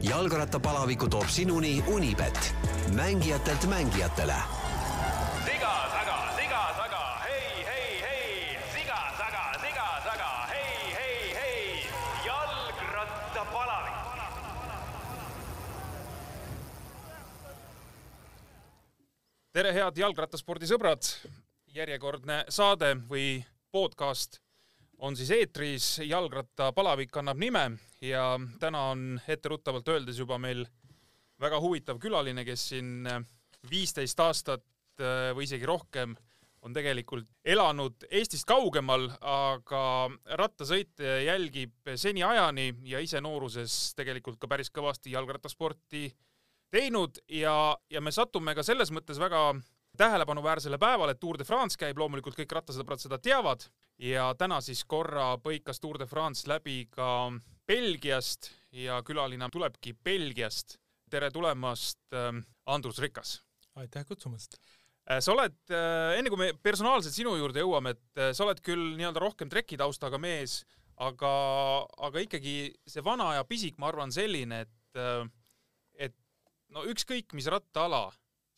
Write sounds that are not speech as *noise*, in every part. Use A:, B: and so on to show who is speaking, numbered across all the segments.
A: jalgrattapalaviku toob sinuni Unibet, mängijatelt mängijatele.
B: siga taga, siga taga, hei, hei, hei, siga taga, siga taga, hei, hei, hei, jalgrattapalavik.
C: tere, head jalgrattaspordisõbrad! järjekordne saade või podcast on siis eetris, jalgrattapalavik kannab nime ja täna on etteruttavalt öeldes juba meil väga huvitav külaline, kes siin viisteist aastat äh, või isegi rohkem on tegelikult elanud Eestist kaugemal, aga rattasõite jälgib seniajani ja ise nooruses tegelikult ka päris kõvasti jalgrattasporti teinud. Ja, ja me satume ka selles mõttes väga tähelepanuväärsele päevale, et Tour de France käib, loomulikult kõik rattasõbrad seda teavad. Ja täna siis korra põikas Tour de France läbi ka Belgiast ja külaline tulebki Belgiast. tere tulemast, ähm, Andrus Rikas!
D: aitäh kutsumast!
C: Äh, sa oled, äh, enne kui me personaalselt sinu juurde jõuame, et äh, sa oled küll nii-öelda rohkem trekitaustaga mees, aga, aga ikkagi see vana aja pisik, ma arvan, selline, et, et no ükskõik mis rattaala,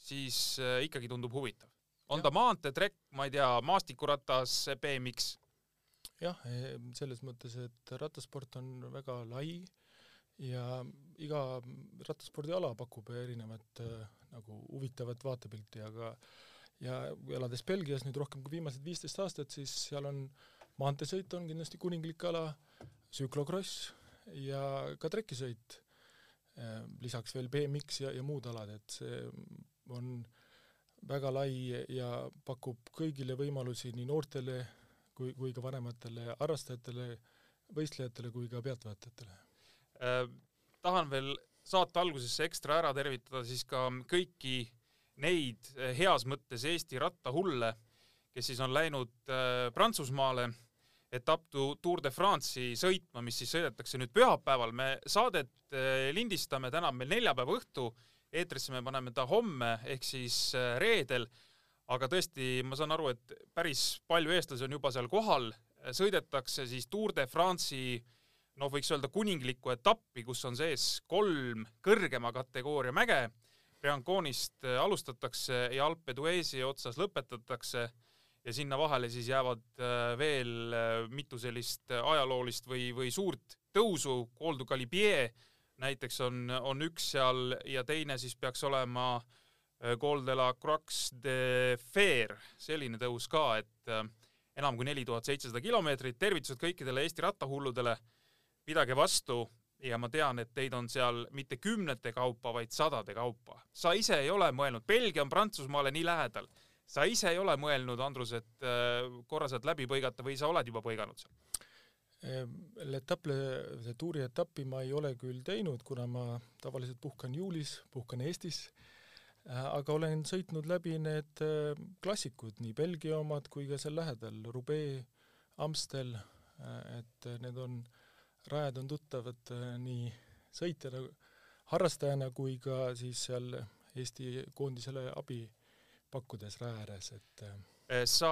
C: siis ikkagi tundub huvitav. on ja. ta maanteetrekk, ma ei tea, maastikuratas, BMX?
D: Jah, e, selles mõttes, et rattasport on väga lai ja iga rattaspordiala pakub erinevat äh, nagu huvitavat vaatepilti, aga ja elades Belgias nüüd rohkem kui viimased viisteist aastat, siis seal on maanteesõit on kindlasti kuninglik ala, tsüklokross ja ka trekisõit, äh, lisaks veel BMX ja, ja muud alad, et see on väga lai ja pakub kõigile võimalusi nii noortele kui, kui ka vanematele harrastajatele, võistlejatele kui ka pealtvaatajatele
C: Äh, tahan veel saate algusesse ekstra ära tervitada siis ka kõiki neid äh, heas mõttes Eesti rattahulle, kes siis on läinud äh, Prantsusmaale etapp Tour de France'i sõitma, mis siis sõidetakse nüüd pühapäeval. me saadet lindistame, täna meil neljapäeva õhtu, eetrisse me paneme ta homme ehk siis reedel. Aga tõesti, ma saan aru, et päris palju eestlasi on juba seal kohal, sõidetakse siis Tour de France'i noh, võiks öelda kuninglikku etappi, kus on sees kolm kõrgema kategooria mäge. Brianconist äh, alustatakse ja Alpe d'Huezi otsas lõpetatakse. Ja sinna vahele siis jäävad äh, veel äh, mitu sellist ajaloolist või, või suurt tõusu, Col du Galibier näiteks on, on üks seal ja teine siis peaks olema Col de la Croix de Fer, selline tõus ka, et enam kui neli tuhat seitsesada kilomeetrit, tervitused kõikidele Eesti rattahulludele. Pidage vastu ja ma tean, et teid on seal mitte kümnete kaupa, vaid sadade kaupa. sa ise ei ole mõelnud, Belgia on Prantsusmaale nii lähedal, sa ise ei ole mõelnud, Andrus, et äh, korra sealt läbi põigata või sa oled juba põiganud seal?
D: L'etappe, tuuri etappi ma ei ole küll teinud, kuna ma tavaliselt puhkan juulis, puhkan Eestis, äh, aga olen sõitnud läbi need äh, klassikud, nii Belgia omad kui ka seal lähedal, Roubaix, Amstel, et need on äh, rajad on tuttavad äh, nii sõitjana, harrastajana kui ka siis seal Eesti koondisele abi pakkudes raja ääres, et äh,
C: äh, sa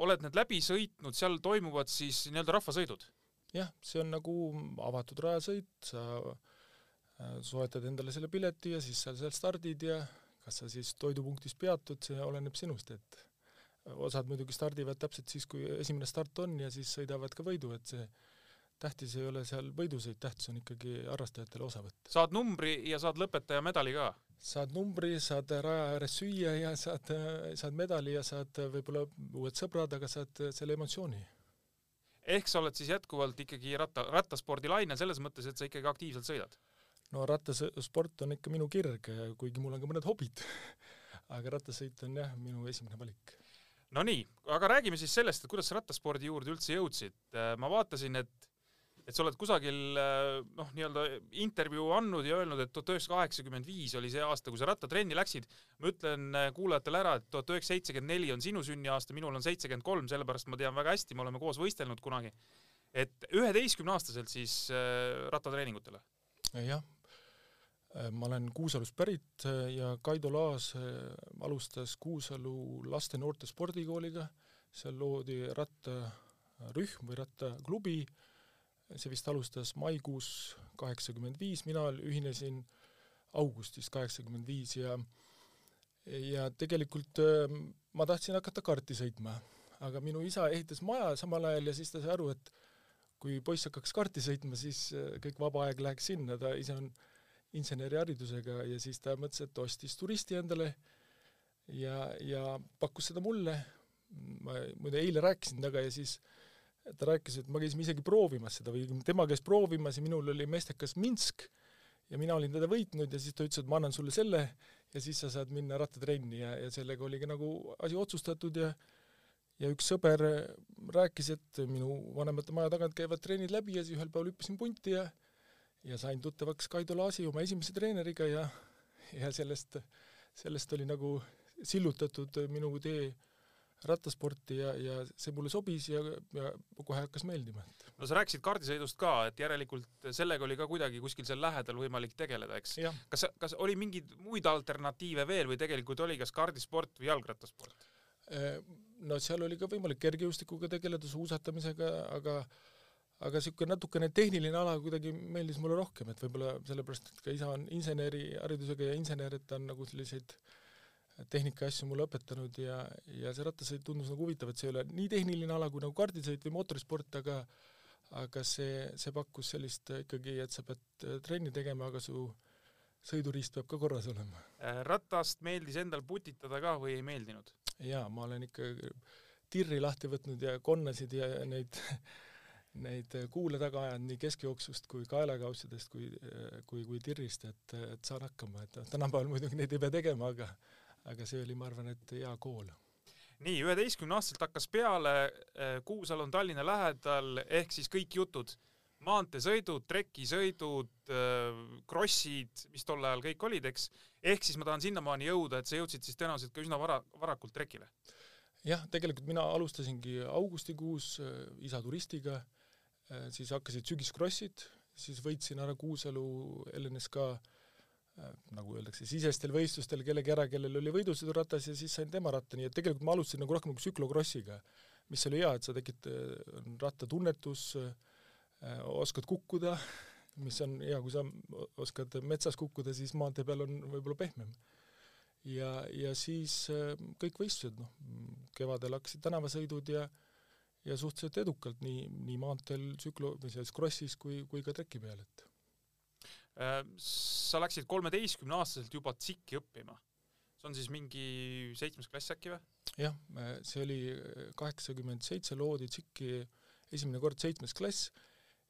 C: oled need läbi sõitnud, seal toimuvad siis nii-öelda rahvasõidud?
D: jah, see on nagu avatud rajasõit, sa soetad endale selle pileti ja siis seal seal stardid ja kas sa siis toidupunktis peatud, see oleneb sinust, et osad muidugi stardivad täpselt siis, kui esimene start on ja siis sõidavad ka võidu, et see tähtis ei ole seal võidusõit, tähtis on ikkagi harrastajatele osa võtta.
C: saad numbri ja saad lõpetaja medali ka?
D: saad numbri, saad raja ääres süüa ja saad, saad medali ja saad võib-olla uued sõbrad, aga saad selle emotsiooni.
C: ehk sa oled siis jätkuvalt ikkagi ratta, rattaspordi lainel selles mõttes, et sa ikkagi aktiivselt sõidad?
D: No rattasport on ikka minu kirg, kuigi mul on ka mõned hobid aga rattasõit on jah, minu esimene valik
C: no nii, aga räägime siis sellest, et kuidas sa rattaspordi juurde üldse jõudsid. ma vaatasin, et et sa oled kusagil noh, nii-öelda intervjuu andnud ja öelnud, et tuhat üheksasada kaheksakümmend viis oli see aasta, kui sa rattatrenni läksid. ma ütlen äh, kuulajatele ära, et tuhat üheksasada seitsekümmend neli on sinu sünniaasta, minul on seitsekümmend kolm, sellepärast ma tean väga hästi, me oleme koos võistelnud kunagi. et üheteistkümneaastaselt siis äh, rattatreeningutele?
D: jah, ma olen Kuusalust pärit ja Kaido Laas alustas Kuusalu laste-noorte spordikooliga, seal loodi rattarühm või rattaklubi see vist alustas maikuus kaheksakümmend viis, mina ühinesin augustis kaheksakümmend viis ja ja tegelikult äh, ma tahtsin hakata karti sõitma, aga minu isa ehitas maja samal ajal ja siis ta sai aru, et kui poiss hakkaks karti sõitma, siis äh, kõik vaba aeg läheks sinna, ta ise on inseneriharidusega ja siis ta mõtles, et ostis turisti endale ja, ja pakkus seda mulle. ma muide eile rääkisin temaga ja siis ta rääkis, et me käisime isegi proovimas seda või tema käis proovimas ja minul oli meestekas Minsk ja mina olin teda võitnud ja siis ta ütles, et ma annan sulle selle ja siis sa saad minna rattatrenni ja, ja sellega oligi nagu asi otsustatud ja ja üks sõber rääkis, et minu vanemate maja tagant käivad trennid läbi ja siis ühel päeval hüppasin punti ja ja sain tuttavaks Kaido Laasi, oma esimese treeneriga ja ja sellest, sellest oli nagu sillutatud minu tee rattasporti ja, ja see mulle sobis ja, ja kohe hakkas meeldima.
C: no sa rääkisid kaardisõidust ka, et järelikult sellega oli ka kuidagi kuskil seal lähedal võimalik tegeleda, eks? kas, kas oli mingeid muid alternatiive veel või tegelikult oli kas kaardisport või jalgrattasport?
D: Äh, no seal oli ka võimalik kergejõustikuga tegeleda, suusatamisega, aga aga niisugune natukene tehniline ala kuidagi meeldis mulle rohkem, et võib-olla sellepärast, et ka isa on inseneriharidusega ja insener, et ta on nagu selliseid äh, tehnika asju mulle õpetanud ja, ja see rattasõit tundus nagu huvitav, et see ei ole nii tehniline ala kui nagu kardisõit või mootorisport, aga aga see, see pakkus sellist ikkagi, et sa pead äh, trenni tegema, aga su sõiduriist peab ka korras olema.
C: Äh, ratast meeldis endal putitada ka või ei meeldinud?
D: jaa, ma olen ikka tirri lahti võtnud ja konnasid ja neid *laughs* neid kuule taga ajanud nii keskjooksust kui kaelakaussidest kui, kui, kui tirrist, et, et saan hakkama, et tänapäeval muidugi neid ei pea tegema, aga aga see oli, ma arvan, et hea kool.
C: nii, üheteistkümneaastaselt hakkas peale, eh, Kuusalu on Tallinna lähedal, ehk siis kõik jutud, maanteesõidud, trekisõidud, krossid, mis tol ajal kõik olid, eks, ehk siis ma tahan sinnamaani jõuda, et sa jõudsid siis tõenäoliselt ka üsna vara, varakult trekile?
D: jah, tegelikult mina alustasingi augustikuus isa turistiga, siis hakkasid sügiskrossid, siis võitsin ära Kuusalu LNSK Äh, nagu öeldakse, sisestel võistlustel kellegi ära, kellel oli võidusõiduratas ja siis sain tema ratta, nii et tegelikult ma alustasin nagu rohkem nagu tsüklokrossiga, mis oli hea, et sa tekid, on rattatunnetus, äh, oskad kukkuda, mis on hea, kui sa oskad metsas kukkuda, siis maantee peal on võib-olla pehmem. ja, ja siis äh, kõik võistlused, noh, kevadel hakkasid tänavasõidud ja ja suhteliselt edukalt nii, nii maanteel tsüklo-, või selles krossis kui, kui ka treki peal, et
C: Äh, sa läksid kolmeteistkümneaastaselt juba tsikki õppima. see on siis mingi seitsmes klass äkki või?
D: jah, äh, see oli äh, kaheksakümmend seitse loodi tsikki esimene kord seitsmes klass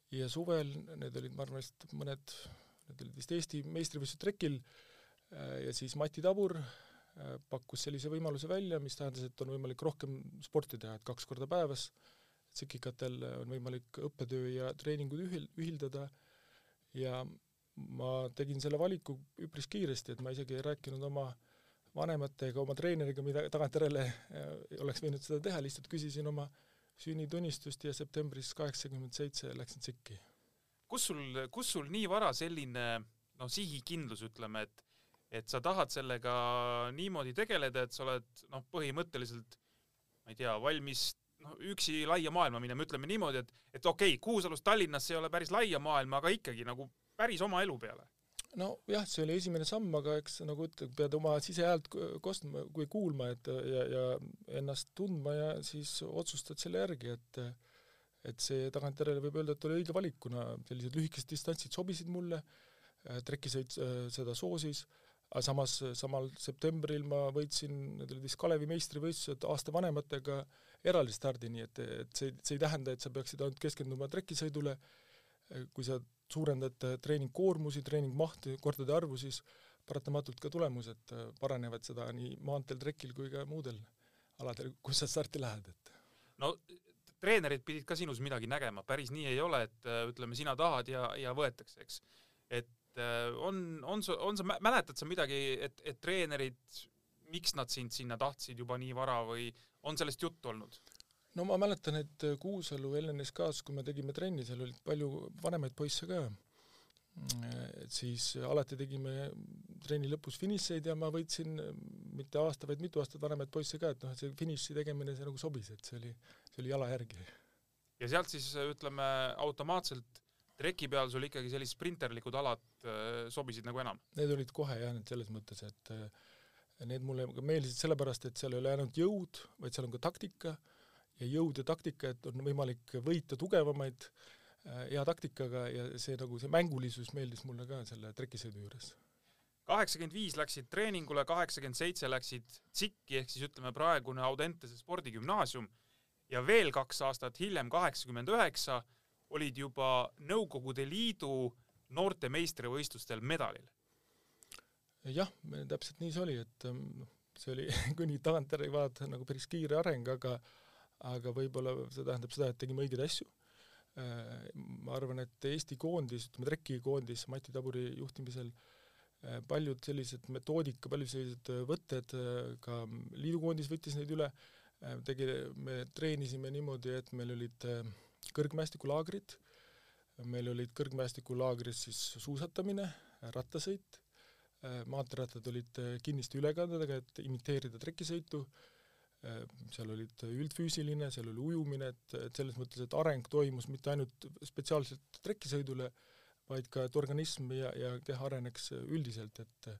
D: ja suvel, need olid, ma arvan, vist mõned, need olid vist Eesti meistrivõistlused trekil ja siis Mati Tabur pakkus sellise võimaluse välja, mis tähendas, et on võimalik rohkem sporti teha, et kaks korda päevas tsikikatel on võimalik õppetöö ja treeningud ühil-, ühildada ja ma tegin selle valiku üpris kiiresti, et ma isegi ei rääkinud oma vanemate ega oma treeneriga, mida tagantjärele äh, oleks võinud seda teha, lihtsalt küsisin oma sünnitunnistust ja septembris kaheksakümmend seitse läksin tsikki.
C: kus sul, kus sul nii vara selline noh, sihikindlus, ütleme, et et sa tahad sellega niimoodi tegeleda, et sa oled noh, põhimõtteliselt ma ei tea, valmis noh, üksi laia maailma minema, ütleme niimoodi, et et okei okay,, Kuusalust Tallinnasse ei ole päris laia maailma, aga ikkagi nagu päris oma elu peale?
D: nojah, see oli esimene samm, aga eks nagu ütled, pead oma sisehäält kostma, kui kuulma, et ja, ja ennast tundma ja siis otsustad selle järgi, et et see tagantjärele võib öelda, et oli õige valik, kuna sellised lühikesed distantsid sobisid mulle, trekisõit seda soosis, aga samas samal septembril ma võitsin, need olid vist Kalevi meistrivõistlused aasta vanematega eraldi stardi, nii et, et see, see ei tähenda, et sa peaksid ainult keskenduma trekisõidule, kui sa suurendad treeningkoormusi, treeningmahtu, kordade arvu, siis paratamatult ka tulemused paranevad, seda nii maanteel, trekil kui ka muudel aladel, kus sa starti lähed, et.
C: No treenerid pidid ka sinus midagi nägema, päris nii ei ole, et ütleme, sina tahad ja, ja võetakse, eks. et on, on su, on sa, mäletad sa midagi, et, et treenerid, miks nad sind sinna tahtsid juba nii vara või on sellest juttu olnud?
D: no ma mäletan, et äh, Kuusalu LNSK-s, kui me tegime trenni, seal olid palju vanemaid poisse ka, et siis alati tegime trenni lõpus finišeid ja ma võitsin mitte aasta, vaid mitu aastat vanemaid poisse ka, et noh, et see finiši tegemine, see nagu sobis, et see oli, see oli jala järgi.
C: ja sealt siis ütleme automaatselt treki peal sul ikkagi sellised sprinterlikud alad äh, sobisid nagu enam?
D: Need olid kohe jah, need selles mõttes, et äh, need mulle meeldisid sellepärast, et seal ei ole ainult jõud, vaid seal on ka taktika. Ja jõud ja taktika, et on võimalik võita tugevamaid äh, hea taktikaga ja see nagu see mängulisus meeldis mulle ka selle trekisõidu juures.
C: kaheksakümmend viis läksid treeningule, kaheksakümmend seitse läksid TSIK-i ehk siis ütleme praegune Audentese spordigümnaasium. Ja veel kaks aastat hiljem, kaheksakümmend üheksa, olid juba Nõukogude Liidu noorte meistrivõistlustel medalil.
D: jah, täpselt nii see oli, et ähm, noh, see oli, *laughs* kui nii tagantjärgi vaadata, nagu päris kiire areng, aga aga võib-olla see tähendab seda, et tegime õigeid asju. Äh, ma arvan, et Eesti koondis, ütleme trekikoondis Mati Taburi juhtimisel äh, paljud sellised metoodika, paljud sellised äh, võtted, ka liidukoondis võttis neid üle, tegi, me treenisime niimoodi, et meil olid kõrgmäestikulaagrid, meil olid kõrgmäestikulaagris siis suusatamine, rattasõit, maanteerattad olid kinniste ülekandedega, et imiteerida trekisõitu, seal olid üldfüüsiline, seal oli ujumine, et, et selles mõttes, et areng toimus mitte ainult spetsiaalselt trekisõidule, vaid ka et organism ja, ja keha areneks üldiselt, et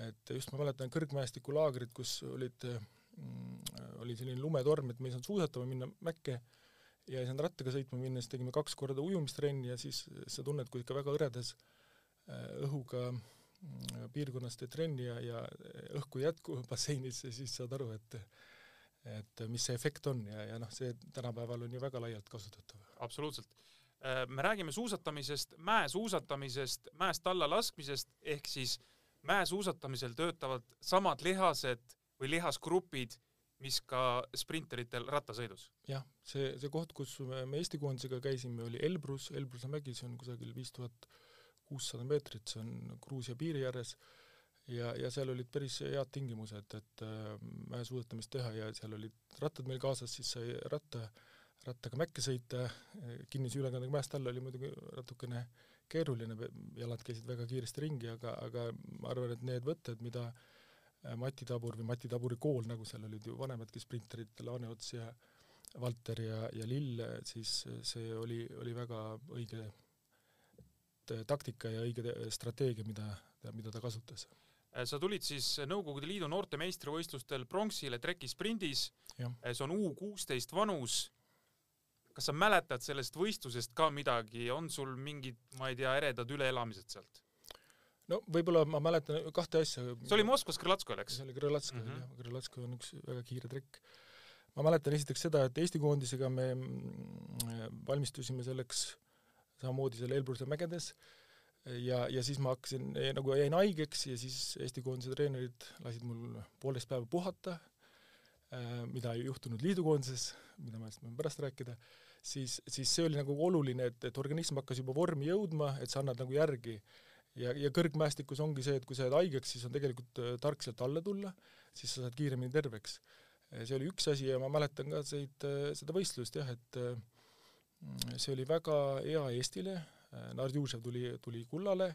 D: et just ma mäletan kõrgmäestikulaagrit, kus olid mm,, oli selline lumetorm, et me ei saanud suusatama minna mäkke ja ei saanud rattaga sõitma minna, siis tegime kaks korda ujumistrenni ja siis sa tunned, kui ikka väga hõredas õhuga äh, Mm, piirkonnas teed trenni ja, ja õhku ei jätku *laughs* basseinis, siis saad aru, et et mis see efekt on ja, ja noh, see tänapäeval on ju väga laialt kasutatav.
C: absoluutselt. Äh, me räägime suusatamisest, mäesuusatamisest, mäest alla laskmisest, ehk siis mäesuusatamisel töötavad samad lihased või lihasgrupid, mis ka sprinteritel rattasõidus.
D: jah, see, see koht, kus me, Eesti koondisega käisime, oli Elbrus, Elbruse mägi, see on kusagil viis tuhat kuussada meetrit, see on Gruusia piiri ääres, ja, ja seal olid päris head tingimused, et äh, mäesuusatamist teha ja seal olid rattad meil kaasas, siis sai ratta, rattaga mäkke sõita, kinnise ülekandega mäest alla oli muidugi natukene keeruline, jalad käisid väga kiiresti ringi, aga, aga ma arvan, et need võtted, mida äh, Mati Tabur või Mati Taburi kool, nagu seal olid ju vanemadki sprinterid, Laaneots ja Valter ja, ja Lill, siis see oli, oli väga õige Eh, taktika ja õige strateegia, mida, mida ta kasutas.
C: Sa tulid siis Nõukogude Liidu noorte meistrivõistlustel pronksile trekisprindis, see on U kuusteist vanus. kas sa mäletad sellest võistlusest ka midagi, on sul mingid, ma ei tea, eredad üleelamised sealt?
D: No võib-olla ma mäletan kahte asja.
C: see oli Moskvas Krõlatskojal, eks?
D: see oli Krõlatskojal mm -hmm. jah, Krõlatskoj on üks väga kiire trekk. ma mäletan esiteks seda, et Eesti koondisega me mm, valmistusime selleks samamoodi seal Elbruse mägedes ja, ja siis ma hakkasin, nagu jäin haigeks ja siis Eesti koondise treenerid lasid mul poolteist päeva puhata, äh, mida ei juhtunud liidukoondises, mida ma võin pärast rääkida, siis, siis see oli nagu oluline, et, et organism hakkas juba vormi jõudma, et sa annad nagu järgi. Ja, ja kõrgmäestikus ongi see, et kui sa jääd haigeks, siis on tegelikult äh, tark sealt alla tulla, siis sa saad kiiremini terveks. see oli üks asi ja ma mäletan ka seid, äh, seda võistlust jah, et see oli väga hea Eestile, Nardjužev tuli, tuli kullale,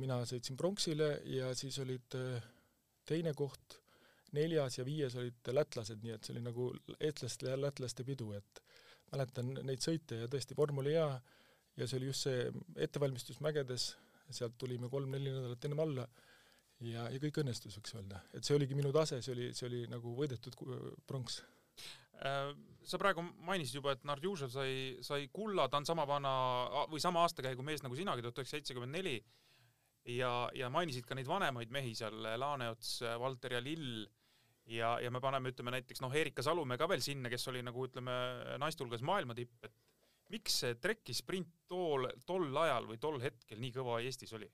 D: mina sõitsin pronksile ja siis olid teine koht, neljas ja viies olid lätlased, nii et see oli nagu eestlaste ja lätlaste pidu, et mäletan neid sõite ja tõesti, vorm oli hea ja see oli just see ettevalmistus mägedes, sealt tulime kolm-neli nädalat ennem alla. Ja, ja kõik õnnestus, võiks öelda. et see oligi minu tase, see oli, see oli nagu võidetud pronks.
C: Äh, sa praegu mainisid juba, et Nardjužev sai, sai kulla, ta on sama vana või sama aastakäigu mees nagu sinagi, tuhat üheksasada seitsekümmend neli, ja, ja mainisid ka neid vanemaid mehi seal, Laaneots, Valter ja Lill, ja, ja me paneme, ütleme näiteks noh, Erika Salumäe ka veel sinna, kes oli nagu ütleme, naiste hulgas maailma tipp, et miks see trekisprint tool, tol ajal või tol hetkel nii kõva Eestis oli?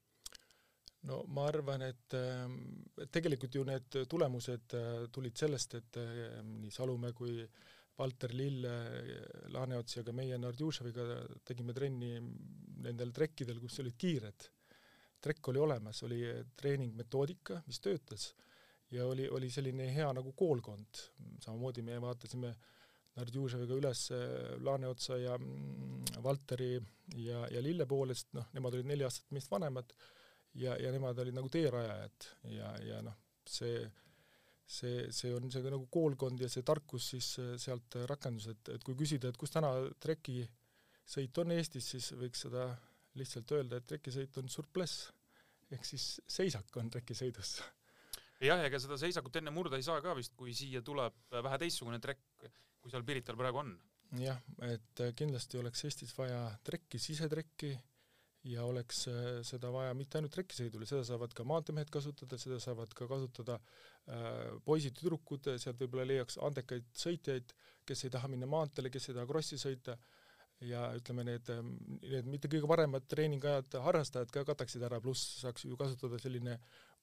D: no ma arvan, et äh, tegelikult ju need tulemused äh, tulid sellest, et äh, nii Salumäe kui Valter Lill, Laaneots ja ka meie Nardjuševiga tegime trenni nendel trekkidel, kus olid kiired. trekk oli olemas, oli treeningmetoodika, mis töötas ja oli, oli selline hea nagu koolkond. samamoodi me vaatasime Nardjuševiga üles Laaneotsa ja mm, Valteri ja, ja Lille poole, sest noh, nemad olid neli aastat meist vanemad ja, ja nemad olid nagu teerajajad ja, ja noh, see see, see on see nagu koolkond ja see tarkus siis äh, sealt rakendus, et, et kui küsida, et kus täna trekisõit on Eestis, siis võiks seda lihtsalt öelda, et trekisõit on surpless ehk siis seisak on trekisõidus.
C: jah, ega seda seisakut enne murda ei saa ka vist, kui siia tuleb vähe teistsugune trekk, kui seal Pirital praegu on.
D: jah, et kindlasti oleks Eestis vaja trekki, sisetrekki ja oleks äh, seda vaja mitte ainult trekkisõidul, seda saavad ka maanteemehed kasutada, seda saavad ka kasutada äh, poisid-tüdrukud, sealt võib-olla leiaks andekaid sõitjaid, kes ei taha minna maanteele, kes ei taha krossi sõita, ja ütleme, need, ähm, need mitte kõige paremad treeningajad harrastajad ka kataksid ära, pluss saaks ju kasutada selline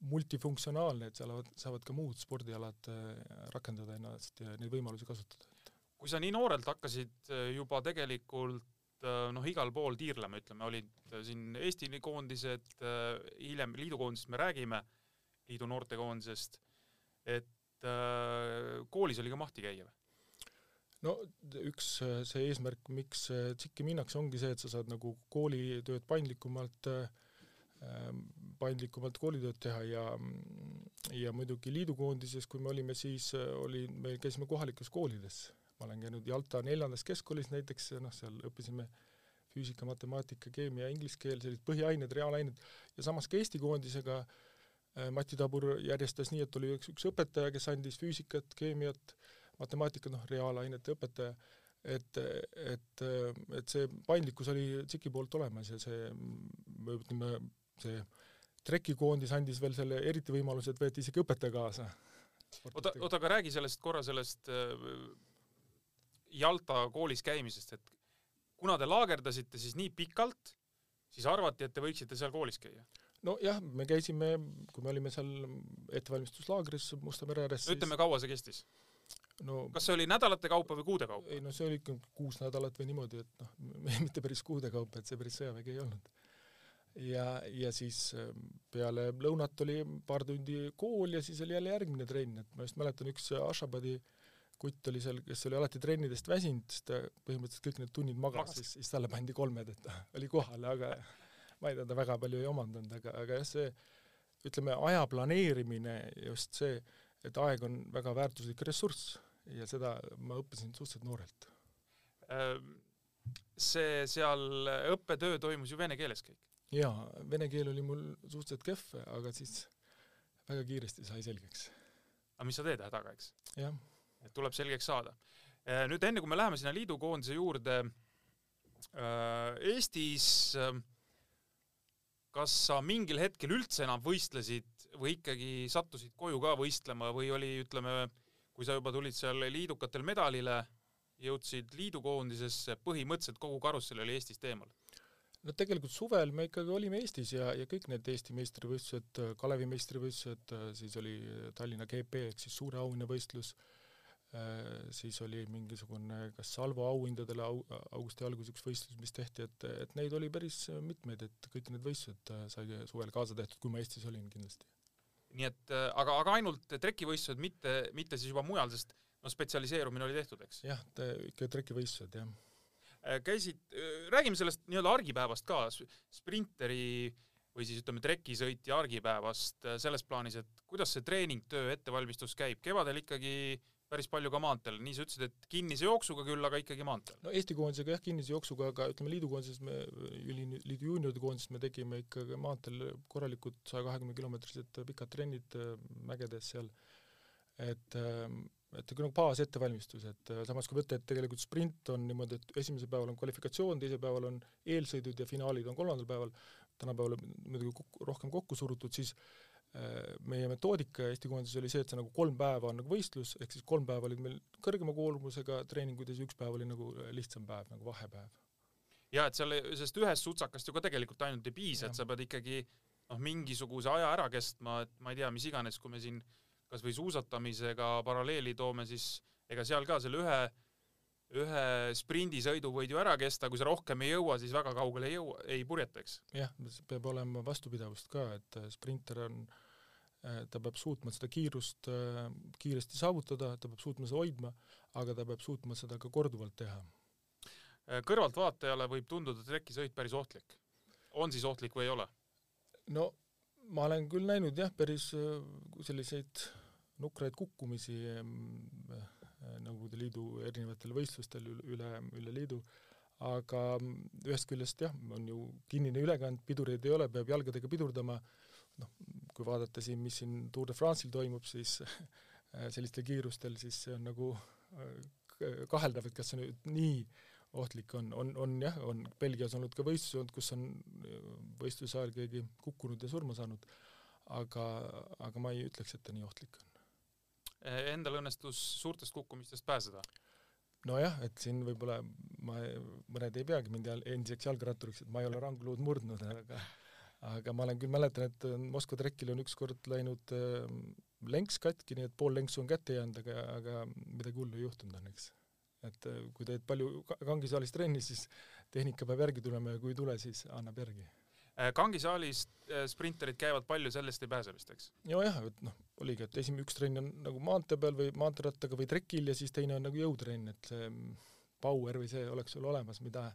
D: multifunktsionaalne, et seal saavad ka muud spordialad äh, rakendada ennast ja neid võimalusi kasutada.
C: Kui sa nii noorelt hakkasid äh, juba tegelikult Äh, noh, igal pool tiirlema, ütleme, olid äh, siin Eesti koondised, hiljem liidukoondisest me räägime, liidu noortekoondisest, et koolis oli ka mahti käia või?
D: no üks see eesmärk, miks TSIK-i minnakse, ongi see, et sa saad nagu koolitööd paindlikumalt, paindlikumalt koolitööd teha ja ja muidugi liidukoondises, kui me olime, siis oli, me käisime kohalikes koolides ma olen käinud Jalta neljandas keskkoolis näiteks, noh, seal õppisime füüsika, matemaatika, keemia, inglise keel, sellised põhiained, reaalained, ja samas ka Eesti koondisega äh, Mati Tabur järjestas nii, et oli üks, üks õpetaja, kes andis füüsikat, keemiat, matemaatikat, noh, reaalainete õpetaja, et, et, et see paindlikkus oli TSIK-i poolt olemas ja see, ütleme, see trekikoondis andis veel selle eriti võimaluse, et võeti isegi õpetaja kaasa.
C: oota, oota, aga räägi sellest korra, sellest äh Jalta koolis käimisest, et kuna te laagerdasite siis nii pikalt, siis arvati, et te võiksite seal koolis käia?
D: nojah, me käisime, kui me olime seal ettevalmistuslaagris Musta mere ääres
C: ütleme, kaua see kestis?
D: no
C: kas see oli nädalate kaupa või kuude kaupa?
D: ei no see oli ikka kuus nädalat või niimoodi, et noh, *laughs* mitte päris kuude kaupa, et see päris sõjavägi ei olnud. ja, ja siis ähm, peale lõunat oli paar tundi kool ja siis oli jälle järgmine trenn, et ma just mäletan, üks Ashabadi äh, kutt oli seal, kes oli alati trennidest väsinud, siis ta põhimõtteliselt kõik need tunnid magas, siis, siis talle pandi kolmed, et ta oli kohal, aga ma ei tea, ta väga palju ei omandanud, aga, aga jah, see ütleme, aja planeerimine, just see, et aeg on väga väärtuslik ressurss ja seda ma õppisin suhteliselt noorelt.
C: Ehm, see seal õppetöö toimus ju vene keeles kõik?
D: jaa, vene keel oli mul suhteliselt kehv, aga siis väga kiiresti sai selgeks.
C: aga mis sa teed hädaga, eks?
D: jah
C: et tuleb selgeks saada. Äh, nüüd enne kui me läheme sinna liidukoondise juurde, äh, Eestis äh, kas sa mingil hetkel üldse enam võistlesid või ikkagi sattusid koju ka võistlema või oli, ütleme, kui sa juba tulid seal liidukatel medalile, jõudsid liidukoondisesse, põhimõtteliselt kogu karussell oli Eestist eemal?
D: no tegelikult suvel me ikkagi olime Eestis ja, ja kõik need Eesti meistrivõistlused, Kalevi meistrivõistlused, siis oli Tallinna GP ehk siis suure auhinna võistlus äh,, Äh, siis oli mingisugune kas Salvo auhindadele au, augusti alguses üks võistlus, mis tehti, et, et neid oli päris mitmeid, et kõik need võistlused äh, sai suvel kaasa tehtud, kui ma Eestis olin kindlasti.
C: nii et äh, aga, aga ainult trekivõistlused, mitte, mitte siis juba mujal, sest no spetsialiseerumine oli tehtud, eks?
D: jah, ikka trekivõistlused, jah.
C: käisid, räägime sellest nii-öelda argipäevast ka, sprinteri või siis ütleme, trekisõitja argipäevast selles plaanis, et kuidas see treeningtöö, ettevalmistus käib, kevadel ikkagi äh, päris palju ka maanteel, nii sa ütlesid, et kinnise jooksuga küll, aga ikkagi maanteel?
D: no Eesti koondisega jah, kinnise jooksuga, aga ütleme, liidukoondises me, liidu juunioride koondises me tegime ikkagi maanteel korralikud saja kahekümne kilomeetrised pikad trennid äh, mägedes seal, et ähm, et nagu baas ettevalmistus, et äh, samas kui võtta, et tegelikult sprint on niimoodi, et esimesel päeval on kvalifikatsioon, teisel päeval on eelsõidud ja finaalid on kolmandal päeval, tänapäeval muidugi rohkem kokku surutud, siis Äh, meie metoodika Eesti koondises oli see, et see nagu kolm päeva on nagu võistlus, ehk siis kolm päeva olid meil kõrgema koormusega treeningud ja siis üks päev oli nagu lihtsam päev, nagu vahepäev.
C: jaa, et seal, sellest ühest sutsakast ju ka tegelikult ainult ei piisa, et sa pead ikkagi noh, mingisuguse aja ära kestma, et ma ei tea, mis iganes, kui me siin kas või suusatamisega paralleeli toome, siis ega seal ka selle ühe ühe sprindisõidu võid ju ära kesta, kui sa rohkem ei jõua, siis väga kaugele ei jõua, ei purjeta, eks?
D: jah, peab olema vastupidavust ka, et sprinter on äh, Äh, ta peab suutma seda kiirust äh, kiiresti saavutada, ta peab suutma seda hoidma, aga ta peab suutma seda ka korduvalt teha.
C: Äh, kõrvaltvaatajale võib tunduda trekisõit päris ohtlik. on siis ohtlik või ei ole?
D: no ma olen küll näinud jah, päris selliseid nukraid kukkumisi äh, Nõukogude Liidu erinevatel võistlustel üle, üle, üle liidu, aga mm, ühest küljest jah, on ju kinnine ülekand, pidureid ei ole, peab jalgadega pidurdama, noh, kui vaadata siin, mis siin Tour de France'il toimub, siis *laughs* sellistel kiirustel, siis see on nagu äh, kaheldav, et kas see nüüd nii ohtlik on, on, on jah, on Belgias olnud ka võistlusi olnud, kus on võistluse ajal keegi kukkunud ja surma saanud, aga, aga ma ei ütleks, et ta nii ohtlik on.
C: Endal õnnestus suurtest kukkumistest pääseda?
D: nojah, et siin võib-olla ma, mõned ei peagi mind endiseks jalgratturiks, et ma ei ole rangluud murdnud, aga aga ma olen küll, mäletan, et Moskva trekil on ükskord läinud äh, lenks katki, nii et pool lenksu on kätte jäänud, aga, aga midagi hullu ei juhtunud õnneks et äh, kui teed palju kangisaalis trenni, siis tehnika peab järgi tulema ja kui ei tule, siis annab järgi.
C: Äh, kangisaalis äh, sprinterid käivad palju, sellest ei pääse vist, eks?
D: nojah, et noh, oligi, et esimene üks trenn on nagu maantee peal või maanteerattaga või trekil ja siis teine on nagu jõutrenn, et see power või see oleks sul olemas, mida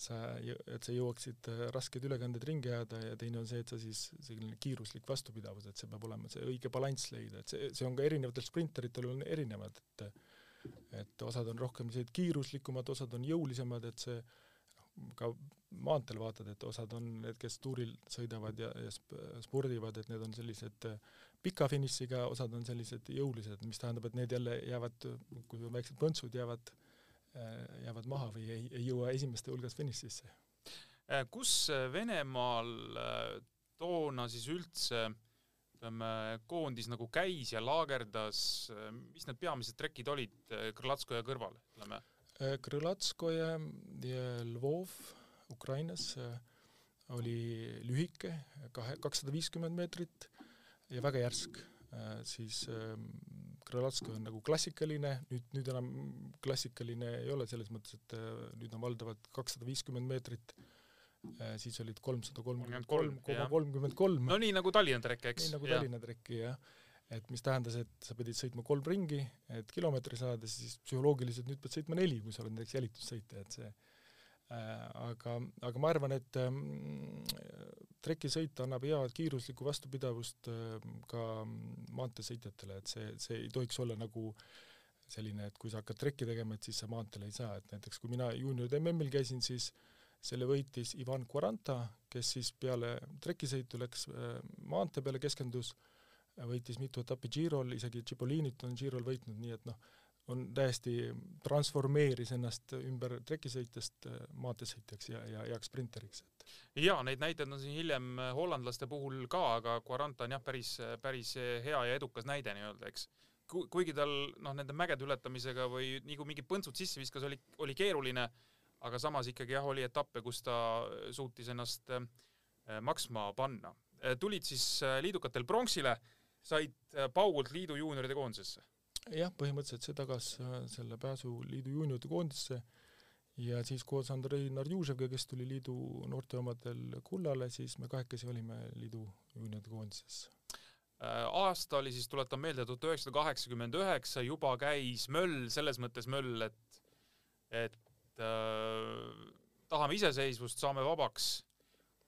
D: sa, et sa jõuaksid raskeid ülekandeid ringi ajada ja teine on see, et sa siis selline kiiruslik vastupidavus, et see peab olema see õige balanss leida, et see, see on ka erinevatel sprinteritel on erinevad, et et osad on rohkem sellised kiiruslikumad, osad on jõulisemad, et see ka maanteel vaatad, et osad on need, kes tuuril sõidavad ja, ja spordivad, et need on sellised äh, pika finišiga, osad on sellised jõulised, mis tähendab, et need jälle jäävad, kui on väiksed põntsud, jäävad, äh, jäävad maha või ei, ei jõua esimeste hulgas finišisse.
C: Äh, kus Venemaal toona siis üldse äh, ütleme, koondis nagu käis ja laagerdas, mis need peamised trekid olid Krõlatskoja kõrval, ütleme?
D: Krõlatskoja ja Lvov Ukrainas oli lühike, kahe, kakssada viiskümmend meetrit ja väga järsk, siis Krõlatskoja on nagu klassikaline, nüüd, nüüd enam klassikaline ei ole selles mõttes, et nüüd on valdavalt kakssada viiskümmend meetrit Äh, siis olid kolmsada kolmkümmend kolm koma kolmkümmend kolm.
C: no nii nagu Tallinna trekk, eks?
D: nii nagu ja. Tallinna trekki, jah. et mis tähendas, et sa pidid sõitma kolm ringi, et kilomeetri saada, siis psühholoogiliselt nüüd pead sõitma neli, kui sa oled näiteks jälitussõitja, et see äh, aga, aga ma arvan, et ähm, trekisõit annab head kiiruslikku vastupidavust äh, ka maanteesõitjatele, et see, see ei tohiks olla nagu selline, et kui sa hakkad trekki tegema, et siis sa maanteel ei saa, et näiteks kui mina juunioride MM-il käisin, siis äh, selle võitis Ivan Quaranta, kes siis peale trekisõitu läks äh, maantee peale, keskendus, võitis mitu etappi Girol, isegi Cipolinit on Girol võitnud, nii et noh, on täiesti, transformeeris ennast ümber trekisõitjast äh, maanteesõitjaks ja, ja heaks sprinteriks, et
C: jaa, neid näiteid on siin hiljem äh, hollandlaste puhul ka, aga Quaranta on jah, päris, päris hea ja edukas näide nii-öelda, eks. kuigi tal noh, nende mägede ületamisega või nii kui mingid põntsud sisse viskas, oli, oli keeruline aga samas ikkagi jah, oli etappe, kus ta suutis ennast äh, maksma panna. Äh, tulid siis äh, liidukatel pronksile, said paugult liidu juunioride koondisesse?
D: Jah, põhimõtteliselt see tagas selle pääsu liidu juunioride koondisse ja siis koos Andrei Narjuževiga, kes tuli liidu noorteomadel kullale, siis me kahekesi olime liidu juunioride koondises
C: aasta oli siis, tuletan meelde, tuhat üheksasada kaheksakümmend üheksa, juba käis möll, selles mõttes möll, et et äh, tahame iseseisvust, saame vabaks.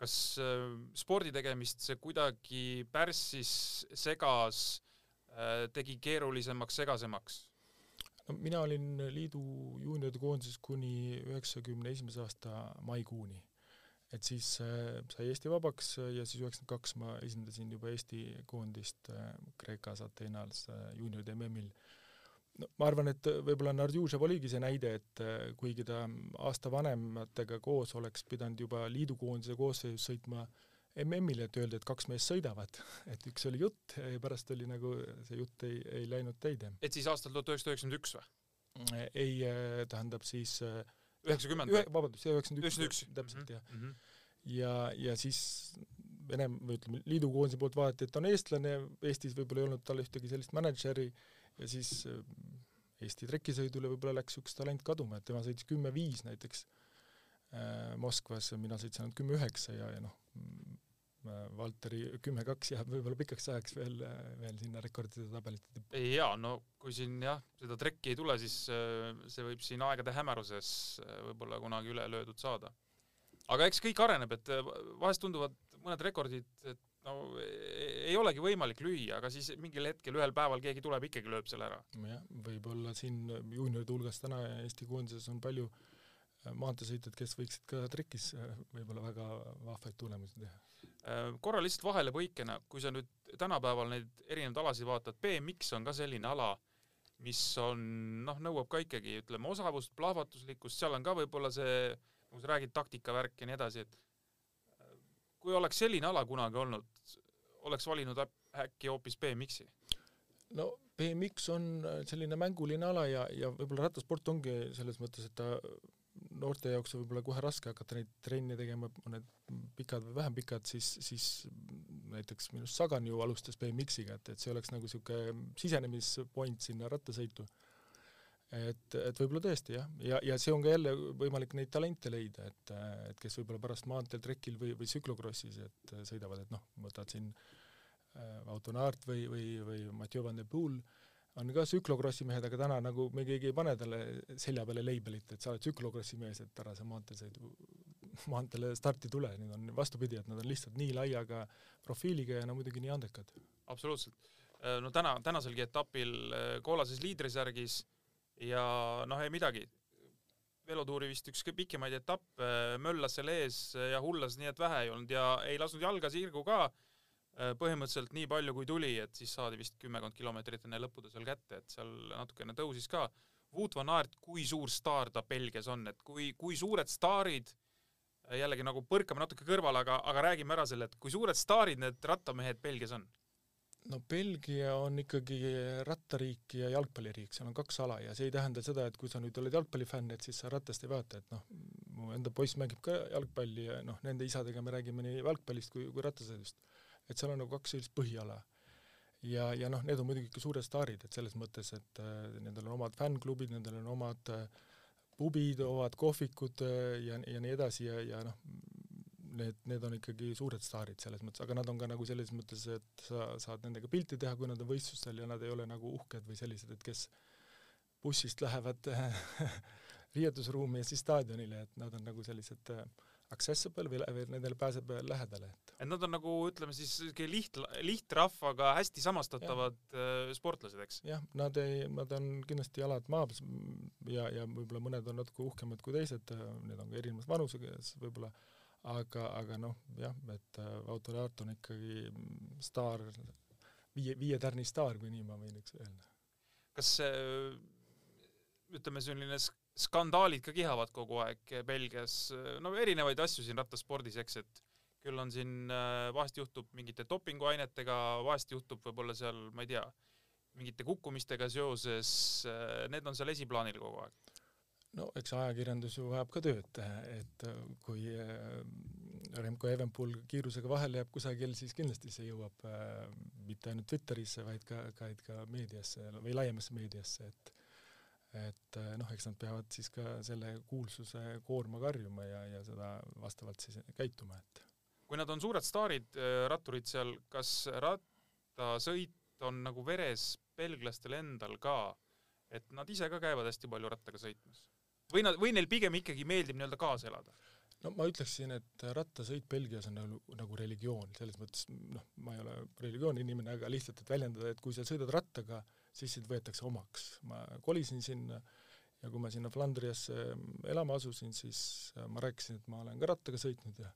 C: kas äh, spordi tegemist see kuidagi pärssis, segas äh,, tegi keerulisemaks, segasemaks?
D: no mina olin liidu juunioride koondises kuni üheksakümne esimese aasta maikuuni. et siis äh, sai Eesti vabaks ja siis üheksakümmend kaks ma esindasin juba Eesti koondist äh, Kreekas Ateenas äh, juunioride MM-il äh, no ma arvan, et võib-olla Nardjužev oligi see näide, et äh, kuigi ta aasta vanematega koos oleks pidanud juba liidukoondise koosseisus sõitma MM-ile, et öelda, et kaks meest sõidavad, *laughs* et üks oli jutt ja pärast oli nagu see jutt ei, ei läinud täide.
C: et siis aastal tuhat üheksasada üheksakümmend üks või?
D: ei, äh, tähendab siis äh,
C: üheksakümmend või?
D: vabandust, üheksakümmend üks, täpselt mm -hmm. jah mm. -hmm. ja, ja siis Venemaa, või ütleme, liidukoondise poolt vaadati, et on eestlane, Eestis võib-olla ei olnud tal ühtegi sellist mänedžeri, ja siis äh, Eesti trekisõidule võib-olla läks üks talent kaduma, et tema sõitis kümme-viis näiteks äh, Moskvas, mina sõitsin ainult kümme-üheksa ja, ja noh, mm, äh, Valteri kümme-kaks jääb võib-olla pikaks ajaks veel, veel sinna rekordide tabelite
C: tippu. jaa, no kui siin jah, seda trekki ei tule, siis see võib siin aegade hämaruses võib-olla kunagi üle löödud saada. aga eks kõik areneb, et vahest tunduvad mõned rekordid, et no e-, ei olegi võimalik lüüa, aga siis mingil hetkel ühel päeval keegi tuleb ikkagi lööb selle ära.
D: jah, võib-olla siin juunioride hulgas täna Eesti koondises on palju äh, maanteesõitjaid, kes võiksid ka trekis äh, võib-olla väga vahvaid tulemusi teha.
C: Äh, korra lihtsalt vahelepõikena, kui sa nüüd tänapäeval neid erinevaid alasid vaatad, BMX on ka selline ala, mis on noh, nõuab ka ikkagi ütleme osavust, plahvatuslikkust, seal on ka võib-olla see, nagu sa räägid, taktikavärk ja nii edasi, et äh, kui oleks selline ala kunagi olnud, oleks valinud äkki hoopis BMX-i.
D: no BMX on selline mänguline ala ja, ja võib-olla rattasport ongi selles mõttes, et ta noorte jaoks on võib-olla kohe raske hakata neid trenne tegema, on need pikad või vähem pikad, siis, siis näiteks minu arust Sagan ju alustas BMX-iga, et, et see oleks nagu niisugune sisenemispoint sinna rattasõitu. et, et võib-olla tõesti jah, ja, ja see on ka jälle võimalik neid talente leida, et, et kes võib-olla pärast maanteel trekil või, või tsüklokrossis, et sõidavad, et noh, võtad siin äh, Auto Naart või, või, või Mathieu Van der Poel on ka tsüklokrossi mehed, aga täna nagu me keegi ei pane talle selja peale leibelit, et sa oled tsüklokrossi mees, et ära sa maanteesõidu, maanteele starti tule, nüüd on vastupidi, et nad on lihtsalt nii laiaga profiiliga ja no muidugi nii andekad.
C: absoluutselt. no täna, tänaselgi etapil äh, kollases liidrisärgis ja noh, ei midagi. velotuuri vist üks pikemaid etappe, möllas seal ees ja hullas nii et vähe ei olnud ja ei lasknud jalga sirgu ka. Põhimõtteliselt nii palju kui tuli, et siis saadi vist kümmekond kilomeetrit enne lõppu ta seal kätte, et seal natukene tõusis ka. Wout van Aert, kui suur staar ta Belgias on, et kui, kui suured staarid jällegi nagu põrkame natuke kõrvale, aga, aga räägime ära selle, et kui suured staarid need rattamehed Belgias on?
D: no Belgia on ikkagi rattariik ja jalgpalliriik, seal on kaks ala ja see ei tähenda seda, et kui sa nüüd oled jalgpallifänn, et siis sa ratast ei vaata, et noh, mu enda poiss mängib ka jalgpalli ja noh, nende isadega me räägime nii jalgpallist kui, kui rattasõidust. Et seal on nagu kaks sellist põhiala. ja, ja noh, need on muidugi ikka suured staarid, et selles mõttes, et äh, nendel on omad fännklubid, nendel on omad äh, pubid, omad kohvikud äh, ja, ja nii edasi ja, ja noh, need, need on ikkagi suured staarid selles mõttes, aga nad on ka nagu selles mõttes, et sa saad nendega pilti teha, kui nad on võistlustel ja nad ei ole nagu uhked või sellised, et kes bussist lähevad *laughs* riietusruumi ja siis staadionile, et nad on nagu sellised äh, accessible või, või nendele pääseb lähedale, et
C: et nad on nagu ütleme siis siuke liht, lihtrahvaga hästi samastatavad ja. sportlased, eks?
D: jah, nad ei, nad on kindlasti jalad maa peal ja, ja võib-olla mõned on natuke uhkemad kui teised, need on ka erinevas vanuses võib-olla, aga, aga noh, jah, et äh, Auto Art on ikkagi staar, viie, viie tärni staar, kui nii ma võin üks öelda.
C: kas ütleme, selline sk- skandaalid ka kihavad kogu aeg Belgias, no erinevaid asju siin rattaspordis, eks, et küll on siin, vahest juhtub mingite dopinguainetega, vahest juhtub võib-olla seal, ma ei tea, mingite kukkumistega seoses, need on seal esiplaanil kogu aeg.
D: no eks ajakirjandus ju vajab ka tööd, et äh, kui äh, Remco Evenpool kiirusega vahele jääb kusagil, siis kindlasti see jõuab äh, mitte ainult Twitterisse, vaid ka, ka, ka meediasse või laiemasse meediasse, et et äh, noh, eks nad peavad siis ka selle kuulsuse koorma karjuma ja, ja seda vastavalt siis käituma, et
C: kui nad on suured staarid, ratturid seal, kas rattasõit on nagu veres belglastel endal ka, et nad ise ka käivad hästi palju rattaga sõitmas? või nad, või neil pigem ikkagi meeldib nii-öelda kaasa elada?
D: no ma ütleksin, et rattasõit Belgias on nagu, nagu religioon, selles mõttes noh, ma ei ole religiooni inimene, aga lihtsalt, et väljendada, et kui sa sõidad rattaga, siis sind võetakse omaks. ma kolisin sinna ja kui ma sinna Flandriasse elama asusin, siis ma rääkisin, et ma olen ka rattaga sõitnud ja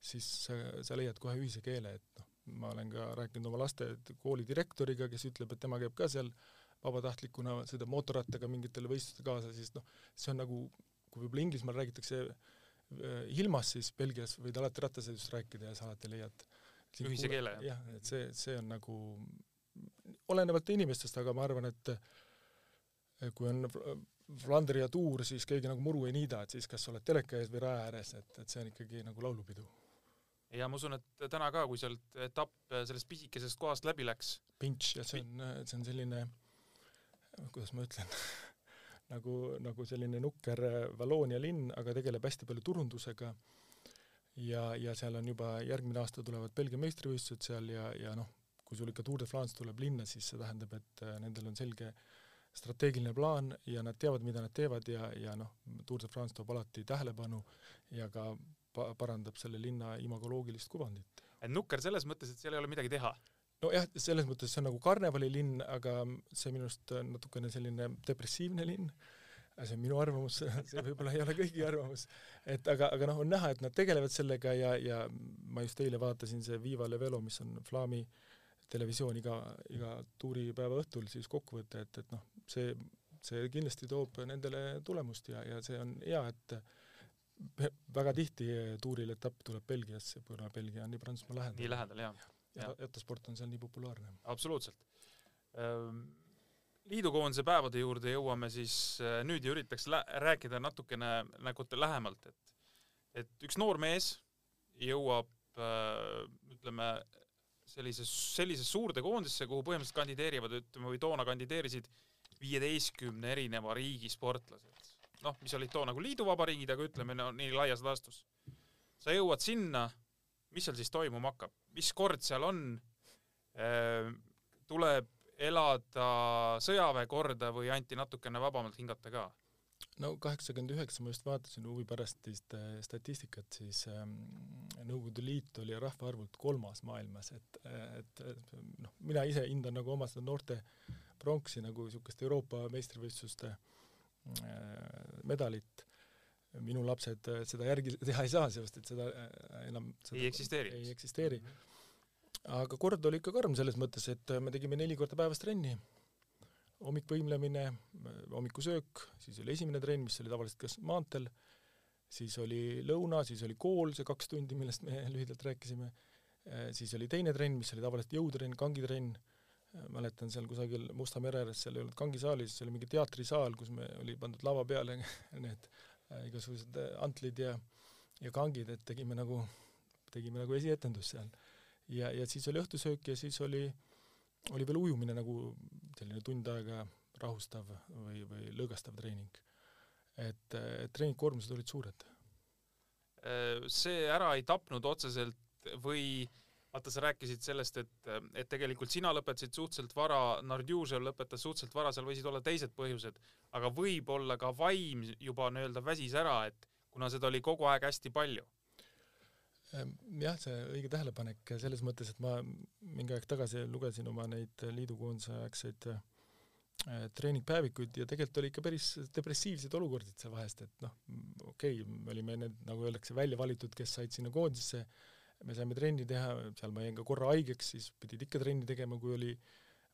D: siis sa, leiad kohe ühise keele, et noh, ma olen ka rääkinud oma laste kooli direktoriga, kes ütleb, et tema käib ka seal vabatahtlikuna, sõidab mootorrattaga mingitele võistlustele kaasa, siis noh, see on nagu, kui võib-olla Inglismaal räägitakse äh, ilmas, siis Belgias võid alati rattasõidust rääkida ja sa alati leiad
C: Ühise keele, jah.
D: jah, et see, see on nagu olenevalt inimestest, aga ma arvan, et kui on Fl- Flandria tuur, siis keegi nagu muru ei niida, et siis kas sa oled teleka ees või raja ääres, et, et see on ikkagi nagu laulupidu.
C: Ja ma usun, et täna ka, kui sealt etapp sellest pisikesest kohast läbi läks,
D: Pinch ja see on, see on selline, kuidas ma ütlen, *laughs* nagu, nagu selline nukker Valloonia linn, aga tegeleb hästi palju turundusega. Ja, ja seal on juba järgmine aasta tulevad Belgia meistrivõistlused seal ja, ja noh, kui sul ikka Tour de France tuleb linna, siis see tähendab, et äh, nendel on selge strateegiline plaan ja nad teavad, mida nad teevad ja, ja noh, Tour de France toob alati tähelepanu ja ka pa-, parandab selle linna imagoloogilist kuvandit.
C: et nukker selles mõttes, et seal ei ole midagi teha.
D: nojah, selles mõttes see on nagu karnevalilinn, aga see minu arust on natukene selline depressiivne linn, see on minu arvamus, *laughs* see võib-olla ei ole kõigi arvamus, et aga, aga noh, on näha, et nad tegelevad sellega ja, ja ma just eile vaatasin see Viva le Velo, mis on Flaami televisioon iga, iga tuuripäeva õhtul siis kokkuvõte, et, et noh, see, see kindlasti toob nendele tulemust ja, ja see on hea, et väga tihti tuuril etapp tuleb Belgiasse, kuna Belgia on nii Prantsusmaa lähedal.
C: nii lähedal, jah.
D: ja rattasport on seal nii populaarne.
C: absoluutselt. liidukoondise päevade juurde jõuame siis äh, nüüd ja üritaks rääkida natukene nagu lähemalt, et et üks noor mees jõuab äh, ütleme, sellise, sellise suurde koondisse, kuhu põhimõtteliselt kandideerivad, ütleme, või toona kandideerisid viieteistkümne erineva riigi sportlased. Noh, mis olid toona nagu liiduvabariigid, aga ütleme no, nii laias laastus. sa jõuad sinna, mis seal siis toimuma hakkab, mis kord seal on, tuleb elada sõjaväekorda või anti natukene vabamalt hingata ka?
D: no kaheksakümmend üheksa ma just vaatasin huvi pärast vist äh, statistikat, siis ähm, Nõukogude Liit oli rahvaarvult kolmas maailmas, et, et, noh, mina ise hindan nagu oma seda noorte pronksi nagu niisugust Euroopa meistrivõistluste äh, medalit. minu lapsed äh, seda järgi *laughs* teha ei saa, sest et seda äh, enam seda
C: ei eksisteeri.
D: ei eksisteeri. aga kord oli ikka karm selles mõttes, et me tegime neli korda päevas trenni hommikvõimlemine, hommikusöök, siis oli esimene trenn, mis oli tavaliselt kas maanteel, siis oli lõuna, siis oli kool, see kaks tundi, millest me *laughs* lühidalt rääkisime, siis oli teine trenn, mis oli tavaliselt jõutrenn, kangitrenn, mäletan seal kusagil Musta mere ääres, seal ei olnud kangisaalis, see oli mingi teatrisaal, kus me, oli pandud lava peale *laughs* need äh, igasugused äh, antlid ja ja kangid, et tegime nagu, tegime nagu esietendust seal. ja, ja siis oli õhtusöök ja siis oli, oli veel ujumine nagu selline tund aega rahustav või, või lõõgastav treening. et, et treeningkoormused olid suured.
C: see ära ei tapnud otseselt või vaata, sa rääkisid sellest, et, et tegelikult sina lõpetasid suhteliselt vara, Nardjužev lõpetas suhteliselt vara, seal võisid olla teised põhjused, aga võib-olla ka vaim juba nii-öelda väsis ära, et kuna seda oli kogu aeg hästi palju.
D: Jah, see õige tähelepanek selles mõttes, et ma mingi aeg tagasi lugesin oma neid liidukoondise aegseid äh, treeningpäevikuid ja tegelikult oli ikka päris depressiivseid olukordi seal vahest, et noh, okei okay,, me olime need, nagu öeldakse, välja valitud, kes said sinna koondisse, me saime trenni teha, seal ma jäin ka korra haigeks, siis pidid ikka trenni tegema, kui oli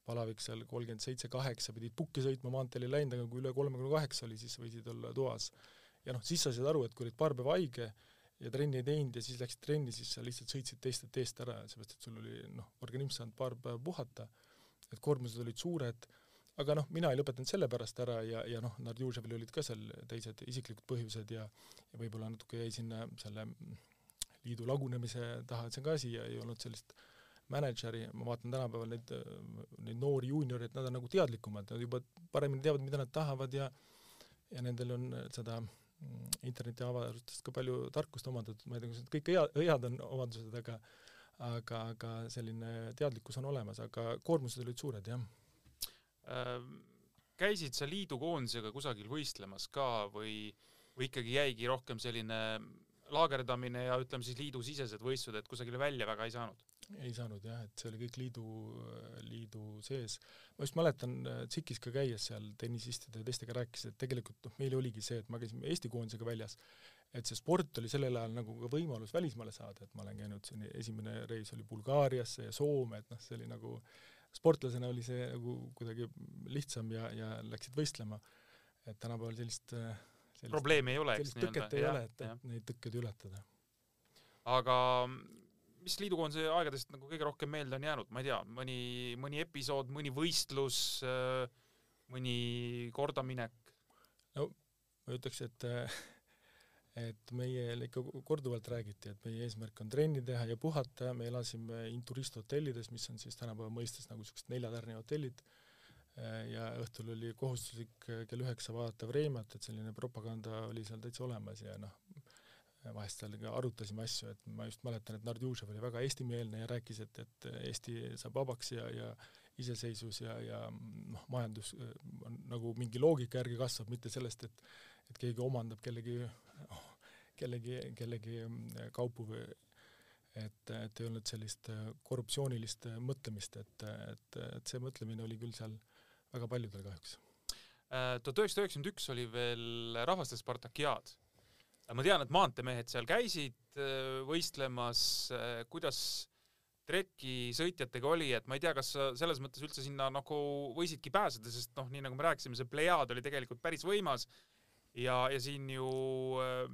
D: palavik seal kolmkümmend seitse, kaheksa, pidid pukki sõitma, maanteel ei läinud, aga kui üle kolmekümne kaheksa oli, siis võisid olla toas. ja noh, siis sa said aru, et kui olid paar päeva haige, ja trenni ei teinud ja siis läksid trenni, siis sa lihtsalt sõitsid teistelt eest ära, seepärast et sul oli noh, organism saanud paar päeva puhata, et koormused olid suured, aga noh, mina ei lõpetanud sellepärast ära ja, ja noh, Nardjuževil olid ka seal teised isiklikud põhjused ja ja võib-olla natuke jäi sinna selle liidu lagunemise taha, et see on ka asi ja ei olnud sellist mänedžeri, ma vaatan tänapäeval neid, neid noori juunioreid, nad on nagu teadlikumad, nad juba paremini teavad, mida nad tahavad ja ja nendel on seda internetiavarustest ka palju tarkust omandatud, ma ei tea, kas need kõik hea, head on omadused, aga aga, aga selline teadlikkus on olemas, aga koormused olid suured, jah.
C: Käisid sa liidukoondisega kusagil võistlemas ka või, või ikkagi jäigi rohkem selline laagerdamine ja ütleme siis liidusisesed võistlused, et kusagile välja väga ei saanud?
D: ei saanud jah, et see oli kõik liidu, liidu sees. ma just mäletan TSIK-is ka käies seal tennisistide ja teistega rääkis, et tegelikult noh, meil oligi see, et ma käisin Eesti koondisega väljas, et see sport oli sellel ajal nagu ka võimalus välismaale saada, et ma olen käinud, see esimene reis oli Bulgaariasse ja Soome, et noh, see oli nagu, sportlasena oli see nagu kuidagi lihtsam ja, ja läksid võistlema. et tänapäeval sellist, sellist
C: probleemi ei ole, eks
D: sellist tõket ei ole, et, et neid tõkkeid ületada.
C: aga mis liidukoondise aegadest nagu kõige rohkem meelde on jäänud, ma ei tea, mõni, mõni episood, mõni võistlus, mõni kordaminek?
D: no ma ütleks, et et meile ikka korduvalt räägiti, et meie eesmärk on trenni teha ja puhata, me elasime Inturisto hotellides, mis on siis tänapäeva mõistes nagu niisugused neljatärni hotellid, ja õhtul oli kohustuslik kell üheksa vaadata Vremjat, et selline propaganda oli seal täitsa olemas ja noh, vahest seal ka arutasime asju, et ma just mäletan, et Nardjužev oli väga eestimeelne ja rääkis, et, et Eesti saab vabaks ja, ja iseseisvus ja, ja noh, majandus on nagu mingi loogika järgi kasvab, mitte sellest, et et keegi omandab kellegi, kellegi, kellegi kaupu või et, et ei olnud sellist äh, korruptsioonilist äh, mõtlemist, et, et, et see mõtlemine oli küll seal väga paljudel kahjuks.
C: Äh, tuhat üheksasada üheksakümmend üks oli veel rahvaste Spartakiaad. ma tean, et maanteemehed seal käisid võistlemas, kuidas trekisõitjatega oli, et ma ei tea, kas sa selles mõttes üldse sinna nagu võisidki pääseda, sest noh, nii nagu me rääkisime, see plejaad oli tegelikult päris võimas ja, ja siin ju äh,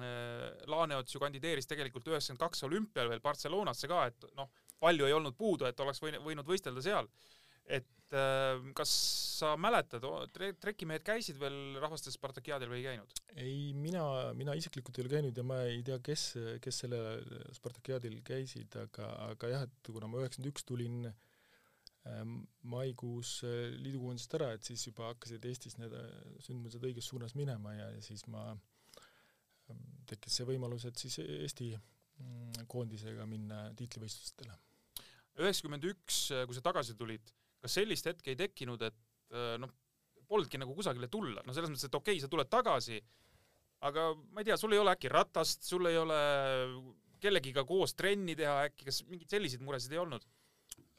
C: Äh, Laaneots ju kandideeris tegelikult üheksakümmend kaks olümpial veel Barcelonasse ka, et noh, palju ei olnud puudu, et oleks võinud võistelda seal. et äh, kas sa mäletad, trekimehed käisid veel rahvastes Spartakiaadil või ei käinud?
D: ei, mina, mina isiklikult ei ole käinud ja ma ei tea, kes, kes sellel Spartakiaadil käisid, aga, aga jah, et kuna ma üheksakümmend üks tulin ähm, maikuus äh, liidukoondisest ära, et siis juba hakkasid Eestis need sündmused õiges suunas minema ja, ja siis ma äh, tekkis see võimalus, et siis Eesti mm, koondisega minna tiitlivõistlustele.
C: üheksakümmend üks, kui sa tagasi tulid, kas sellist hetke ei tekkinud, et äh, noh, polnudki nagu kusagile tulla, no selles mõttes, et okei okay,, sa tuled tagasi, aga ma ei tea, sul ei ole äkki ratast, sul ei ole kellegiga koos trenni teha äkki, kas mingeid selliseid muresid ei olnud?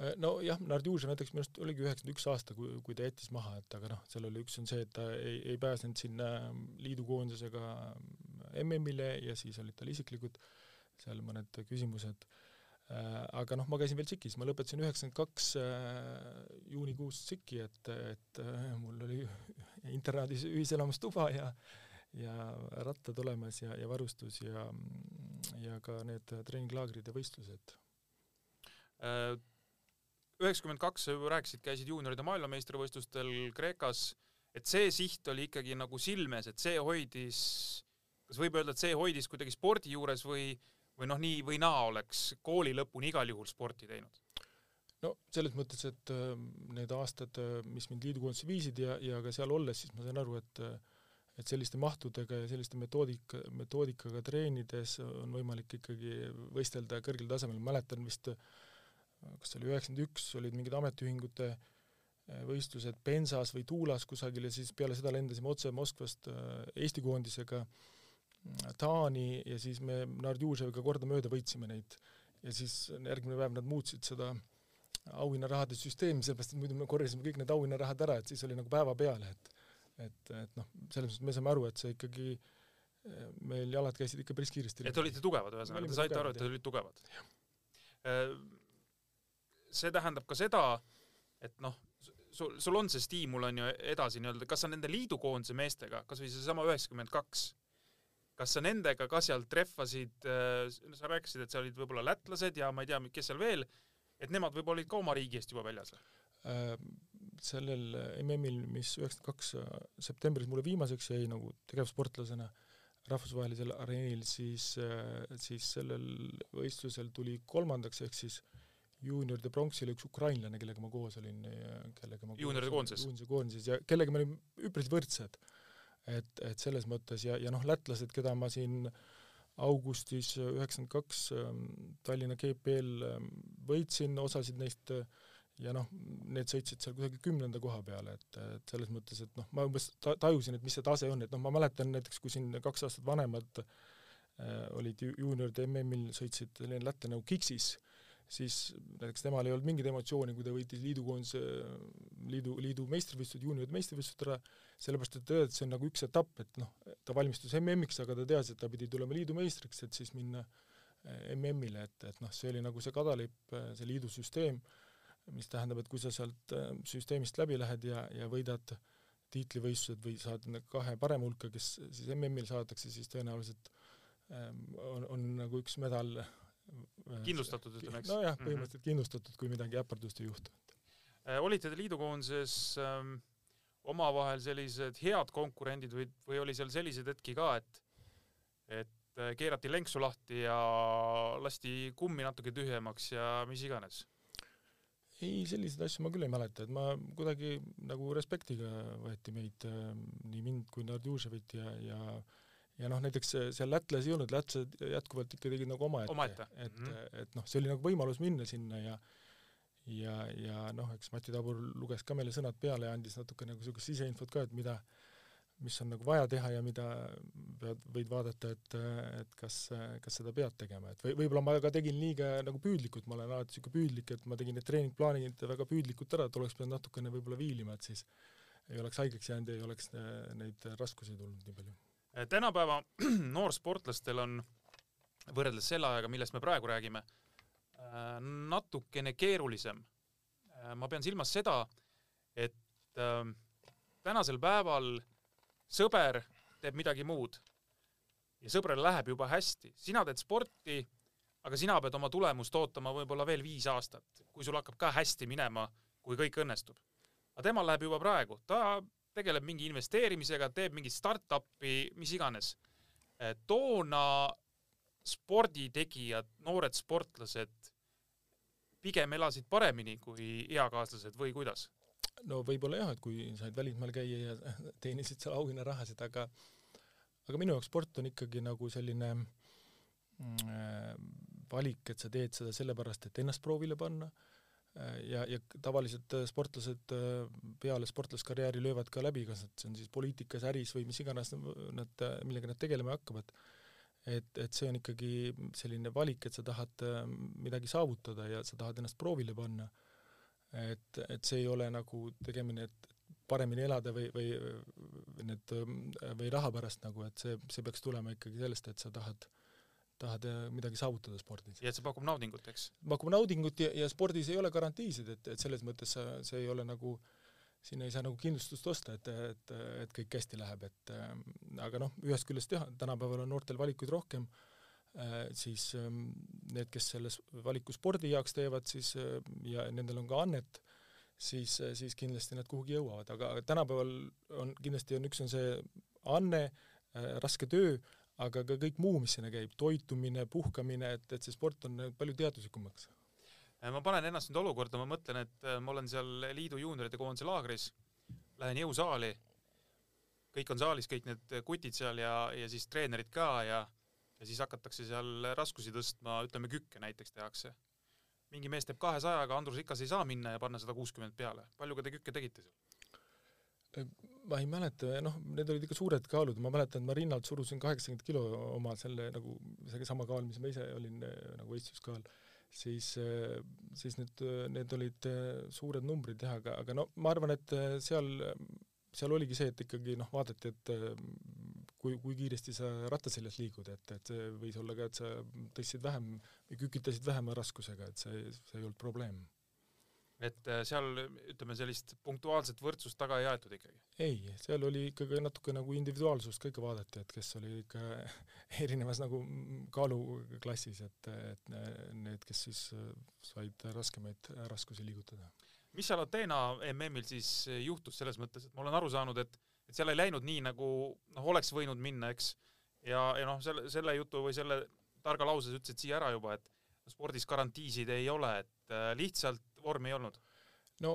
D: Äh, nojah, Nardjužev näiteks minu arust oligi üheksakümmend üks aasta, kui, kui ta jättis maha, et aga noh, seal oli üks on see, et ta ei, ei pääsenud sinna liidukoondisega MM-ile ja siis olid tal isiklikud seal mõned küsimused äh,. Aga noh, ma käisin veel TSIK-is, ma lõpetasin üheksakümmend kaks äh, juunikuus TSIK-i, et, et äh, mul oli *laughs* internaadis ühiselamustuba ja ja rattad olemas ja, ja varustus ja, ja ka need treeninglaagrid ja võistlused.
C: Äh üheksakümmend kaks, sa juba rääkisid, käisid juunioride maailmameistrivõistlustel Kreekas, et see siht oli ikkagi nagu silmes, et see hoidis, kas võib öelda, et see hoidis kuidagi spordi juures või, või noh, nii või naa oleks kooli lõpuni igal juhul sporti teinud?
D: no selles mõttes, et äh, need aastad, äh, mis mind liidukoondisse viisid ja, ja ka seal olles, siis ma sain aru, et äh, et selliste mahtudega ja selliste metoodika, metoodikaga treenides on võimalik ikkagi võistelda kõrgel tasemel, mäletan vist kas see oli üheksakümmend üks, olid mingid ametiühingute võistlused Pensas või Tuulas kusagil ja siis peale seda lendasime otse Moskvast Eesti koondisega äh, Taani ja siis me Nardjuževiga kordamööda võitsime neid. ja siis järgmine päev nad muutsid seda auhinnarahade süsteemi, sellepärast et muidu me korjasime kõik need auhinnarahad ära, et siis oli nagu päevapeale, et et, et noh, selles mõttes me saame aru, et see ikkagi meil jalad käisid ikka päris kiiresti.
C: et olite tugevad, ühesõnaga, te saite aru, et te olite tugevad? see tähendab ka seda, et noh, sul, sul on see stiimul on ju edasi nii-öelda, kas sa nende liidukoondise meestega, kas või seesama üheksakümmend kaks, kas sa nendega ka seal trehvasid, äh, sa rääkisid, et seal olid võib-olla lätlased ja ma ei tea, kes seal veel, et nemad võib-olla olid ka oma riigi eest juba väljas või?
D: Äh, sellel MM-il, mis üheksakümmend kaks septembris mulle viimaseks jäi nagu tegevsportlasena rahvusvahelisel areenil, siis, äh, siis sellel võistlusel tuli kolmandaks, ehk siis juunioride pronksi oli üks ukrainlane, kellega ma koos olin, kellega ma
C: juunioride koondises?
D: juunioride koondises ja kellega me olime üpris võrdsed. Et, et selles mõttes ja, ja noh, lätlased, keda ma siin augustis üheksakümmend kaks ähm, Tallinna GPL ähm, võitsin, osasid neist ja noh, need sõitsid seal kusagil kümnenda koha peale, et, et selles mõttes, et noh, ma umbes ta-, tajusin, et mis see tase on, et noh, ma mäletan näiteks, kui siin kaks aastat vanemad äh, olid juunioride MM-il, sõitsid lätlane nagu Kiksis äh,, siis näiteks temal ei olnud mingeid emotsioone, kui ta võitis liidukoondise, liidu, liidu meistrivõistlused, juunioride meistrivõistlused ära, sellepärast et ta teadis, et see on nagu üks etapp, et noh, ta valmistus MM-iks, aga ta teadis, et ta pidi tulema liidu meistriks, et siis minna eh, MM-ile, et, et noh, see oli nagu see kadalipp, eh, see liidu süsteem, mis tähendab, et kui sa sealt eh, süsteemist läbi lähed ja, ja võidad tiitlivõistlused või saad kahe parema hulka, kes siis MM-il saadakse, siis tõenäoliselt on, on nagu üks medal
C: kindlustatud, ütleme, eks?
D: nojah, mhm. põhimõtteliselt mm -hmm. kindlustatud, kui midagi äpardust ei juhtu.
C: Äh, olite te liidukoondises ähm, omavahel sellised head konkurendid või, või oli seal selliseid hetki ka, et et äh, keerati lenksu lahti ja lasti kummi natuke tühjemaks ja mis iganes?
D: ei, selliseid asju ma küll ei mäleta, et ma kuidagi nagu respektiga võeti meid, äh, nii mind kui Nardjuževit ja, ja ja noh, näiteks seal lätlasi ei olnud, lätlased jätkuvalt ikka tegid nagu omaette
C: oma,
D: et mm, -hmm. et noh, see oli nagu võimalus minna sinna ja ja, ja noh, eks Mati Tabur luges ka meile sõnad peale ja andis natuke nagu niisugust siseinfot ka, et mida, mis on nagu vaja teha ja mida pead, võid vaadata, et, et kas, kas seda pead tegema, et või võib-olla ma ka tegin liiga nagu püüdlikult, ma olen alati niisugune püüdlik, et ma tegin need treeningplaanid väga püüdlikult ära, et oleks pidanud natukene võib-olla viilima, et siis ei oleks haigeks jäänud ja ei oleks neid raskusi tulnud nii palju.
C: Tänapäeva *clears throat* noorsportlastel on võrreldes selle ajaga, millest me praegu räägime, natukene keerulisem. ma pean silmas seda, et tänasel päeval sõber teeb midagi muud ja sõbrale läheb juba hästi, sina teed sporti, aga sina pead oma tulemust ootama võib-olla veel viis aastat, kui sul hakkab ka hästi minema, kui kõik õnnestub. aga temal läheb juba praegu, ta tegeleb mingi investeerimisega, teeb mingit startup'i, mis iganes. toona sporditegijad, noored sportlased pigem elasid paremini kui eakaaslased või kuidas?
D: no võib-olla jah, et kui said välismaal käia ja *laughs* teenisid seal auhinnarahasid, aga aga minu jaoks sport on ikkagi nagu selline äh, valik, et sa teed seda sellepärast, et ennast proovile panna äh, ja, ja tavaliselt äh, sportlased äh, peale sportlaskarjääri löövad ka läbi, kas see on siis poliitikas, äris või mis iganes nad, millega nad tegelema hakkavad. et, et see on ikkagi selline valik, et sa tahad midagi saavutada ja sa tahad ennast proovile panna et, et see ei ole nagu tegemine, et paremini elada või, või need, või raha pärast nagu, et see, see peaks tulema ikkagi sellest, et sa tahad, tahad midagi saavutada spordis.
C: ja et see pakub naudingut, eks?
D: pakub naudingut ja, ja spordis ei ole garantiisid, et, et selles mõttes sa, see ei ole nagu, siin ei saa nagu kindlustust osta, et, et, et kõik hästi läheb, et aga noh, ühest küljest jah, tänapäeval on noortel valikuid rohkem äh,, Äh, siis ähm, need, kes selles valiku spordi heaks teevad, siis äh, ja nendel on ka annet, siis, äh, siis kindlasti nad kuhugi jõuavad, aga tänapäeval on, kindlasti on, üks on see anne, raske töö, aga ka kõik muu, mis sinna käib, toitumine, puhkamine, et, et see sport on palju teaduslikumaks.
C: ma panen ennast nüüd olukorda, ma mõtlen, et ma olen seal liidu juunioride koondise laagris, lähen jõusaali, kõik on saalis, kõik need kutid seal ja, ja siis treenerid ka ja ja siis hakatakse seal raskusi tõstma, ütleme kükke näiteks tehakse. mingi mees teeb kahesajaga, Andrus Ikas ei saa minna ja panna sada kuuskümmend peale. paljuga te kükke tegite seal?
D: Ma ei mäleta, noh, need olid ikka suured kaalud, ma mäletan, et ma rinnalt surusin kaheksakümmend kilo oma selle nagu, sama kaal, mis ma ise olin nagu võistluskaal, siis, siis need, need olid suured numbrid jah, aga, aga no ma arvan, et seal, seal oligi see, et ikkagi noh, vaadati, et kui, kui kiiresti sa rattaseljas liigud, et, et see võis olla ka, et sa tõstsid vähem kükitasid vähema raskusega, et see, see ei olnud probleem.
C: Et äh, seal ütleme, sellist punktuaalset võrdsust taga ei aetud ikkagi?
D: ei, seal oli ikkagi natuke nagu individuaalsust ka ikka vaadati, et kes oli ikka *laughs* erinevas nagu kaaluklassis, et, et need, kes siis said raskemaid raskusi liigutada.
C: mis seal Ateena MM-il siis juhtus selles mõttes, et ma olen aru saanud, et et seal ei läinud nii, nagu noh, oleks võinud minna, eks. ja, ja noh, selle, selle jutu või selle targa lause sa ütlesid siia ära juba, et spordis garantiisid ei ole, et äh, lihtsalt vormi ei olnud.
D: no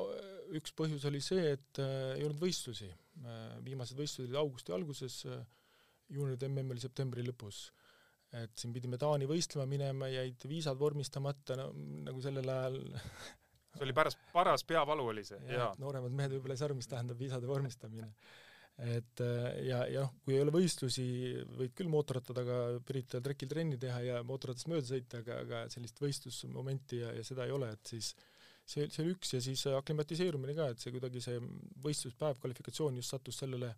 D: üks põhjus oli see, et äh, ei olnud võistlusi äh,. viimased võistlused olid augusti alguses äh,, juunioride MM oli septembri lõpus. et siin pidime Taani võistlema minema, jäid viisad vormistamata, no nagu sellel ajal *laughs*
C: see oli paras, paras peavalu oli see, jaa.
D: nooremad mehed võib-olla ei saa aru, mis tähendab viisade vormistamine et äh, ja, ja noh, kui ei ole võistlusi, võid küll mootorrattadega Pirital trekil trenni teha ja mootorratast mööda sõita, aga, aga sellist võistlusmomenti ja, ja seda ei ole, et siis see, see oli üks ja siis aklimatiseerumine ka, et see kuidagi see võistluspäev, kvalifikatsioon just sattus sellele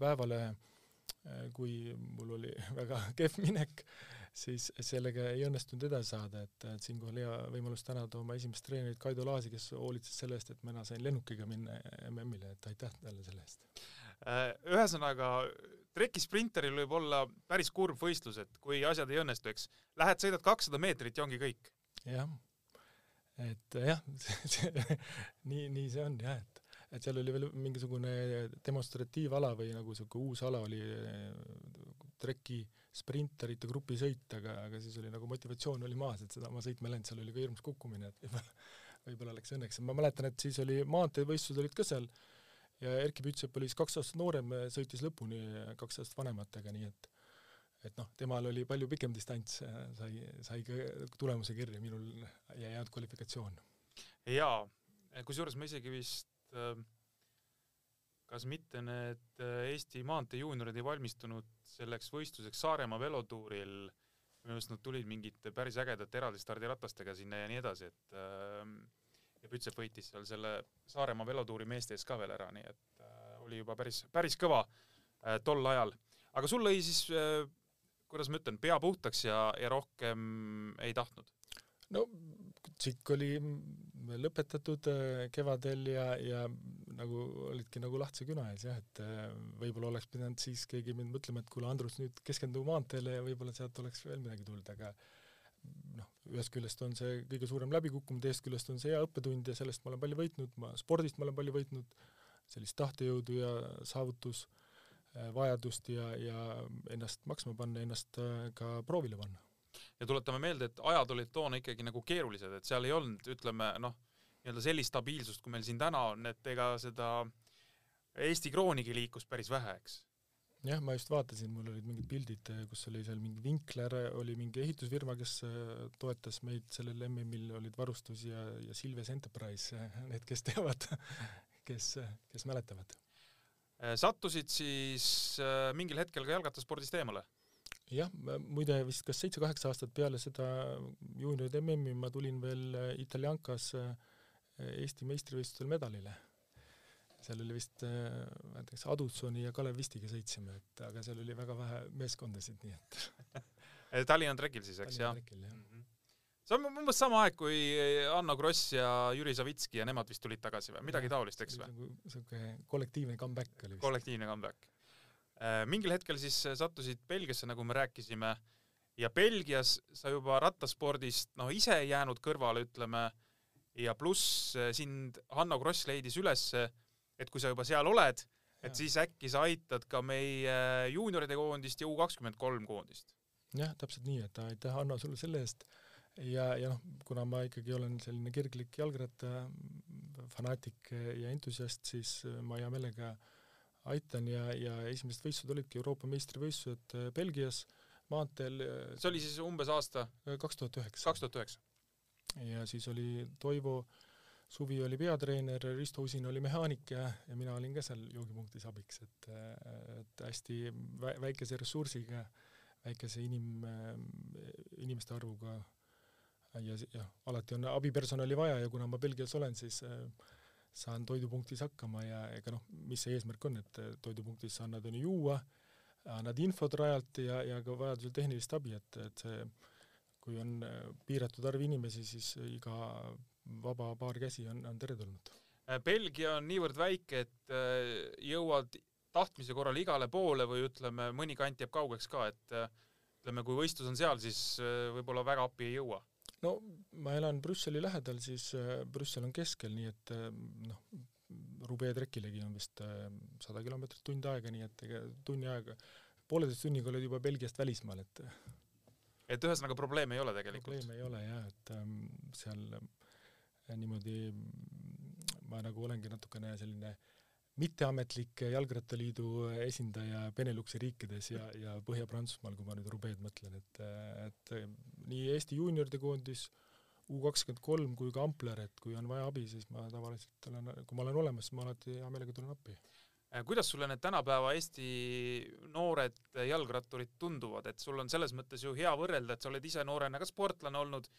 D: päevale, äh, kui mul oli *laughs* väga kehv minek, siis sellega ei õnnestunud edasi saada, et, et siinkohal hea võimalus tänada oma esimest treenerit Kaido Laasi, kes hoolitses selle eest, et mina sain lennukiga minna MM-ile, et aitäh talle selle eest
C: Äh, ühesõnaga, trekisprinteril võib olla päris kurb võistlus, et kui asjad ei õnnestu, eks, lähed, sõidad kakssada meetrit ja ongi kõik.
D: jah, et jah *laughs* nii, nii see on jah, et, et seal oli veel mingisugune demonstratiivala või nagu sihuke uus ala oli treki sprinterite grupisõit, aga, aga siis oli nagu motivatsioon oli maas, et seda ma sõitma ei läinud, seal oli ka hirmus kukkumine, et võib-olla, võib-olla läks õnneks, ma mäletan, et siis oli maanteevõistlused olid ka seal ja Erkki Pütsepp oli siis kaks aastat noorem, sõitis lõpuni kaks aastat vanematega, nii et et noh, temal oli palju pikem distants, sai, sai tulemuse kirja, minul jäi ainult kvalifikatsioon.
C: jaa, kusjuures ma isegi vist äh, kas mitte need äh, Eesti maantee juuniorid ei valmistunud selleks võistluseks Saaremaa velotuuril, minu arust nad tulid mingite päris ägedate eraldistardiratastega sinna ja nii edasi, et äh, ja Pütsep võitis seal selle Saaremaa velotuuri meeste ees ka veel ära, nii et äh, oli juba päris, päris kõva äh, tol ajal. aga sul lõi siis kuidas ma ütlen, pea puhtaks ja, ja rohkem ei tahtnud?
D: no tsikk oli lõpetatud äh, kevadel ja, ja nagu olidki nagu lahtise küna ees jah, et äh, võib-olla oleks pidanud siis keegi mind mõtlema, et kuule, Andrus, nüüd keskendu maanteele ja võib-olla sealt oleks veel midagi tulnud, aga noh, ühest küljest on see kõige suurem läbikukkumine, teisest küljest on see hea õppetund ja sellest ma olen palju võitnud, ma spordist ma olen palju võitnud, sellist tahtejõudu ja saavutus, vajadust ja, ja ennast maksma panna, ennast ka proovile panna
C: ja tuletame meelde, et ajad olid toona ikkagi nagu keerulised, et seal ei olnud, ütleme noh, nii-öelda sellist stabiilsust, kui meil siin täna on, et ega seda Eesti kroonigi liikus päris vähe, eks.
D: jah, ma just vaatasin, mul olid mingid pildid, kus oli seal mingi Vinkler, oli mingi ehitusfirma, kes äh, toetas meid sellel MM-il, olid Varustus ja, ja Silves Enterprise, need, kes teavad, kes, kes mäletavad.
C: Sattusid siis äh, mingil hetkel ka jalgrattaspordist eemale
D: jah, muide vist kas seitse-kaheksa aastat peale seda juunioride MM-i ma tulin veel äh, Italiankas äh, Eesti meistrivõistlustel medalile. seal oli vist, äh, ma ei tea, kas Adutsoni ja Kalev Vistiga sõitsime, et aga seal oli väga vähe meeskondasid, nii
C: et *laughs* Tallinna trekil siis, eks, jah? See on umbes sama aeg, kui Anno Kross ja Jüri Savitski ja nemad vist tulid tagasi või midagi taolist, eks või?
D: niisugune kollektiivne comeback oli vist.
C: kollektiivne comeback Äh, mingil hetkel siis äh, sattusid Belgiasse, nagu me rääkisime, ja Belgias sa juba rattaspordist noh, ise ei jäänud kõrvale, ütleme, ja pluss sind Hanno Kross leidis ülesse, et kui sa juba seal oled, et siis äkki sa aitad ka meie juunioride koondist ja U kakskümmend kolm koondist.
D: jah, täpselt nii, et aitäh, Hanno, sulle selle eest ja, ja noh, kuna ma ikkagi olen selline kirglik jalgratta fanaatik ja entusiast, siis ma hea meelega äh, aitan ja, ja esimesed võistlused olidki Euroopa meistrivõistlused äh, Belgias maanteel.
C: Äh, see oli siis umbes aasta?
D: Äh, kaks tuhat üheksa.
C: kaks tuhat üheksa.
D: ja siis oli Toivo Suvi oli peatreener, Risto Usin oli mehaanik ja, ja mina olin ka seal joogipunktis abiks, et, et hästi väikese ressursiga, väikese inim, inimeste arvuga ja, ja alati on abipersonali vaja ja kuna ma Belgias olen, siis äh, saan toidupunktis hakkama ja ega noh, mis see eesmärk on, et toidupunktis sa annad onju juua, annad infot rajalt ja, ja ka vajadusel tehnilist abi, et, et see kui on äh, piiratud arv inimesi, siis iga vaba paar käsi on, on teretulnud.
C: Äh, Belgia on niivõrd väike, et äh, jõuad tahtmise korral igale poole või ütleme, mõni kant jääb kaugeks ka, et ütleme, kui võistlus on seal, siis võib-olla väga appi ei jõua
D: no ma elan Brüsseli lähedal, siis äh, Brüssel on keskel, nii et äh, noh, Rubee trekilegi on vist äh, sada kilomeetrit tund aega, nii et ega tunni aega, pooleteist tunniga oled juba Belgiast välismaal, et
C: et ühesõnaga probleeme ei ole tegelikult?
D: probleeme ei ole jah, et ähm, seal niimoodi ma nagu olengi natukene selline äh, mitteametlik Jalgrattaliidu esindaja Beneluxi riikides ja, ja Põhja-Prantsusmaal, kui ma nüüd Rubeed mõtlen, et, et nii Eesti juunioride koondis, U kakskümmend kolm kui ka Ampler, et kui on vaja abi, siis ma tavaliselt olen, kui ma olen olemas, siis ma alati hea meelega tulen appi.
C: Äh, kuidas sulle need tänapäeva Eesti noored jalgratturid tunduvad, et sul on selles mõttes ju hea võrrelda, et sa oled ise noorena ka sportlane olnud,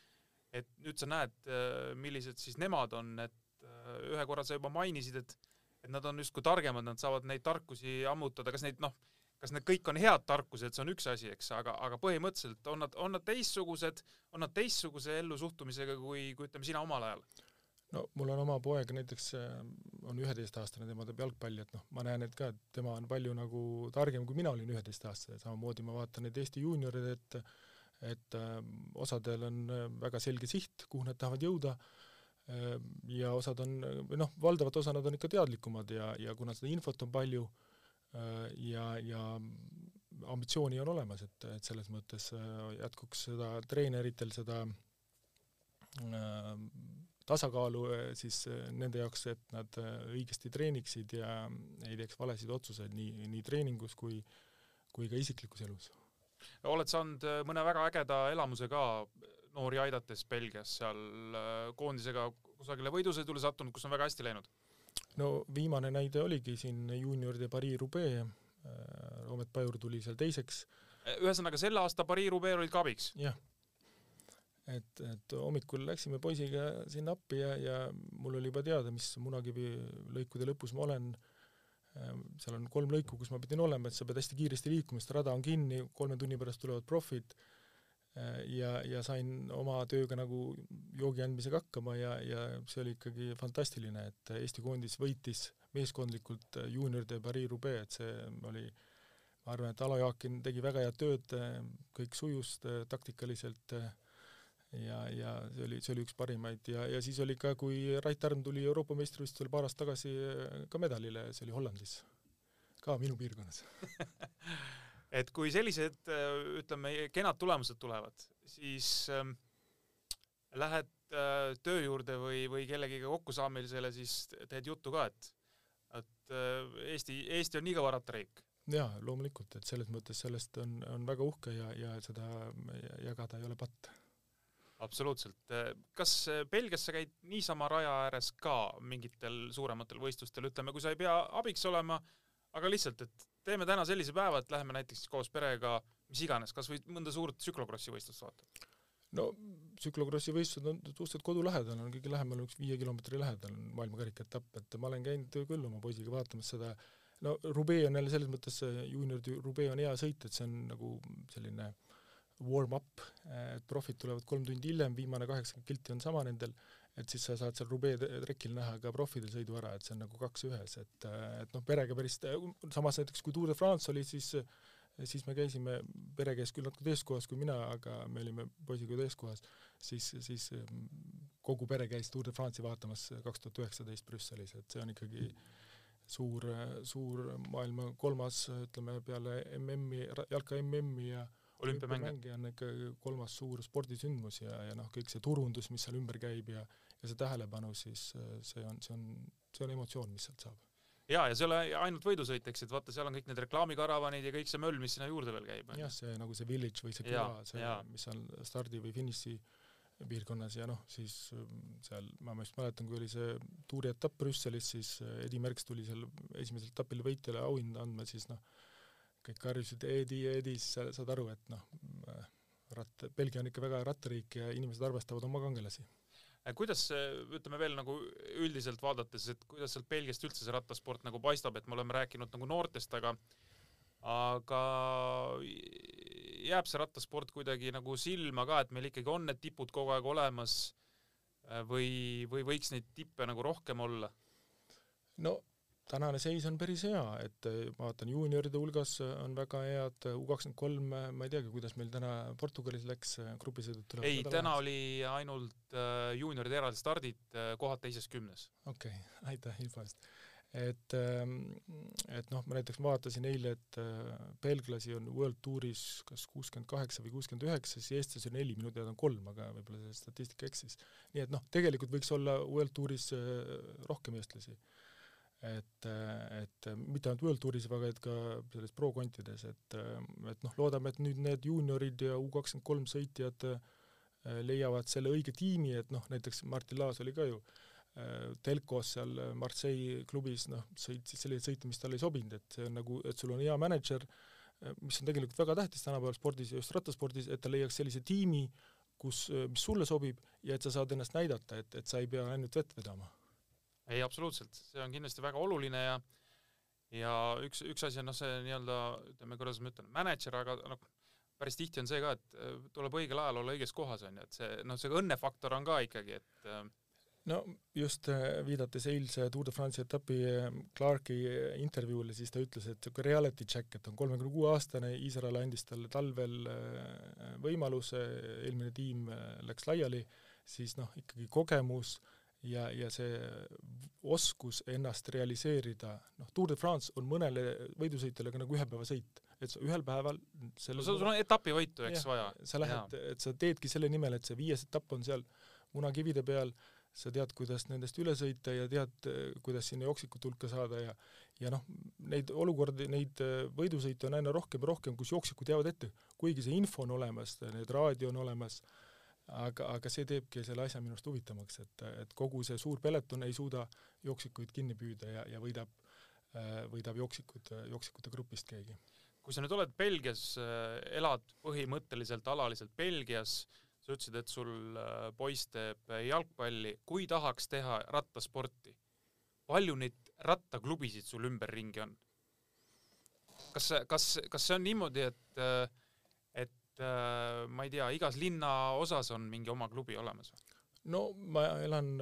C: et nüüd sa näed, äh, millised siis nemad on, et äh, ühe korra sa juba mainisid, et et nad on justkui targemad, nad saavad neid tarkusi ammutada, kas neid noh, kas need kõik on head tarkused, see on üks asi, eks, aga, aga põhimõtteliselt on nad, on nad teistsugused, on nad teistsuguse ellusuhtumisega kui, kui ütleme, sina omal ajal?
D: no mul on oma poeg näiteks, äh, on üheteistaastane, tema teeb jalgpalli, et noh, ma näen, et ka, et tema on palju nagu targem, kui mina olin üheteistaastane, samamoodi ma vaatan neid Eesti juunioreid, et et äh, osadel on äh, väga selge siht, kuhu nad tahavad jõuda äh,, ja osad on, või noh, valdavat osa nad on ikka teadlikumad ja, ja kuna seda infot on palju äh, ja, ja ambitsiooni on olemas, et, et selles mõttes äh, jätkuks seda treeneritel seda äh, tasakaalu siis nende jaoks, et nad õigesti treeniksid ja ei teeks valesid otsuseid nii, nii treeningus kui, kui ka isiklikus elus.
C: oled saanud mõne väga ägeda elamuse ka noori aidates Belgias seal äh, koondisega kusagile võidusõidule sattunud, kus on väga hästi läinud?
D: no viimane näide oligi siin juunioride Paris-Roubaix, Roomet Pajur tuli seal teiseks,
C: ühesõnaga selle aasta Paris-Roubaix olid ka abiks?
D: jah. et, et hommikul läksime poisiga sinna appi ja, ja mul oli juba teada, mis Munakivi lõikude lõpus ma olen, seal on kolm lõiku, kus ma pidin olema, et sa pead hästi kiiresti liikuma, sest rada on kinni, kolme tunni pärast tulevad profid ja, ja sain oma tööga nagu joogi andmisega hakkama ja, ja see oli ikkagi fantastiline, et Eesti koondis võitis meeskondlikult juunioride Paris-Roubaix, et see oli ma arvan, et Alo Jaakin tegi väga head tööd, kõik sujus taktikaliselt ja, ja see oli, see oli üks parimaid. Ja, ja siis oli ka, kui Rait Arn tuli Euroopa meistrivõistlustel paar aastat tagasi ka medalile, see oli Hollandis, ka minu piirkonnas *laughs*
C: et kui sellised, ütleme, kenad tulemused tulevad, siis ähm, lähed äh, töö juurde või, või kellegiga kokkusaamisele, siis teed juttu ka, et et äh, Eesti, Eesti on nii kõva rattariik
D: jaa, loomulikult, et selles mõttes sellest on, on väga uhke ja, ja seda jagada ei ole patt.
C: absoluutselt. kas Belgias sa käid niisama raja ääres ka mingitel suurematel võistlustel, ütleme, kui sa ei pea abiks olema, aga lihtsalt, et teeme täna sellise päeva, et läheme näiteks koos perega mis iganes, kas või mõnda suurt tsüklokrossi võistlust vaatama?
D: no tsüklokrossi võistlused on suhteliselt kodu lähedal, on kõige lähemal üks viie kilomeetri lähedal on maailmakarika etapp, et ma olen käinud küll oma poisiga vaatamas seda no Roubaix on jälle selles mõttes, juunioride Roubaix on hea sõit, et see on nagu selline warm-up, et profid tulevad kolm tundi hiljem, viimane kaheksakümmend kilti on sama nendel, et siis sa saad seal Roubaix trekil näha ka profidel sõidu ära, et see on nagu kaks ühes, et, et noh, perega päris, samas näiteks kui Tour de France oli, siis siis me käisime, pere käis küll natuke teises kohas kui mina, aga me olime poisiga teises kohas, siis, siis kogu pere käis Tour de France'i vaatamas kaks tuhat üheksateist Brüsselis, et see on ikkagi suur, suur maailma kolmas, ütleme peale MM-i, jalka MM-i ja
C: olümpiamänge
D: on ikka kolmas suur spordisündmus ja, ja noh, kõik see turundus, mis seal ümber käib ja ja see tähelepanu, siis see on, see on, see on emotsioon, mis sealt saab
C: jaa, ja see ei ole ainult võidusõit, eks, et vaata, seal on kõik need reklaamikaravanid ja kõik see möll, mis sinna juurde veel käib.
D: jah, see nagu see village või see küla, see, mis on stardi või finiši piirkonnas ja noh, siis seal ma just mäletan, kui oli see tuurietapp Brüsselis, siis Edi Merks tuli seal esimesel etapil võitjale auhinda andma, siis noh, kõik karjusid Edi, Edi, siis sa saad aru, et noh, ratt, Belgia on ikka väga rattariik ja inimesed arvestavad oma kangelasi
C: kuidas, ütleme veel nagu üldiselt vaadates, et kuidas sealt Belgiast üldse see rattasport nagu paistab, et me oleme rääkinud nagu noortest, aga aga jääb see rattasport kuidagi nagu silma ka, et meil ikkagi on need tipud kogu aeg olemas või, või võiks neid tippe nagu rohkem olla?
D: no tänane seis on päris hea, et eh, ma vaatan juunioride hulgas on väga head, U kakskümmend kolm, ma ei teagi, kuidas meil täna Portugalis läks, grupisõidud tulevad
C: ei, täna lahes. oli ainult äh, juunioride eraldi stardid kohad teises kümnes.
D: okei okay,, *laughs* aitäh info eest. et, ähm, et noh, ma näiteks vaatasin eile, et belglasi on World Touris kas kuuskümmend kaheksa või kuuskümmend üheksa, siis eestlasi on neli, minu teada on kolm, aga võib-olla see statistika eksis. nii et noh, tegelikult võiks olla World Touris rohkem eestlasi et, et mitte ainult World Touris, aga et ka selles pro-kontides, et, et noh, loodame, et nüüd need juuniorid ja U kakskümmend kolm sõitjad äh, leiavad selle õige tiimi, et noh, näiteks Martin Laas oli ka ju äh, telkos seal Marseille klubis, noh, sõitis selliseid sõite, mis talle ei sobinud, et see on nagu, et sul on hea mänedžer, äh, mis on tegelikult väga tähtis tänapäeval spordis ja just rattaspordis, et ta leiaks sellise tiimi, kus, mis sulle sobib ja et sa saad ennast näidata, et, et sa ei pea ainult vett vedama
C: ei, absoluutselt, see on kindlasti väga oluline ja ja üks, üks asi on noh, see nii-öelda ütleme, kuidas ma ütlen, mänedžer, aga noh, päris tihti on see ka, et äh, tuleb õigel ajal olla õiges kohas, on ju, et see noh, see õnnefaktor on ka ikkagi, et äh,
D: no just äh, viidates eilse Tour de France'i etapi Clarki intervjuule, siis ta ütles, et niisugune reality check, et on kolmekümne kuue aastane, Iisrael andis talle talvel võimaluse, eelmine tiim läks laiali, siis noh, ikkagi kogemus ja, ja see oskus ennast realiseerida, noh, Tour de France on mõnele võidusõitjale ka nagu ühepäevasõit, et sa ühel päeval
C: selle no sul on etapivõitu, eks, vaja.
D: sa lähed, et sa teedki selle nimel, et see viies etapp on seal munakivide peal, sa tead, kuidas nendest üle sõita ja tead, kuidas sinna jooksikute hulka saada ja ja noh, neid olukordi, neid võidusõite on aina rohkem ja rohkem, kus jooksikud jäävad ette, kuigi see info on olemas, need raadio on olemas, aga, aga see teebki selle asja minu arust huvitavamaks, et, et kogu see suur peleton ei suuda jooksikuid kinni püüda ja, ja võidab, võidab jooksikud, jooksikute grupist keegi.
C: kui sa nüüd oled Belgias, elad põhimõtteliselt alaliselt Belgias, sa ütlesid, et sul poiss teeb jalgpalli, kui tahaks teha rattasporti, palju neid rattaklubisid sul ümberringi on? kas, kas, kas see on niimoodi, et, et ma ei tea, igas linnaosas on mingi oma klubi olemas või?
D: no ma elan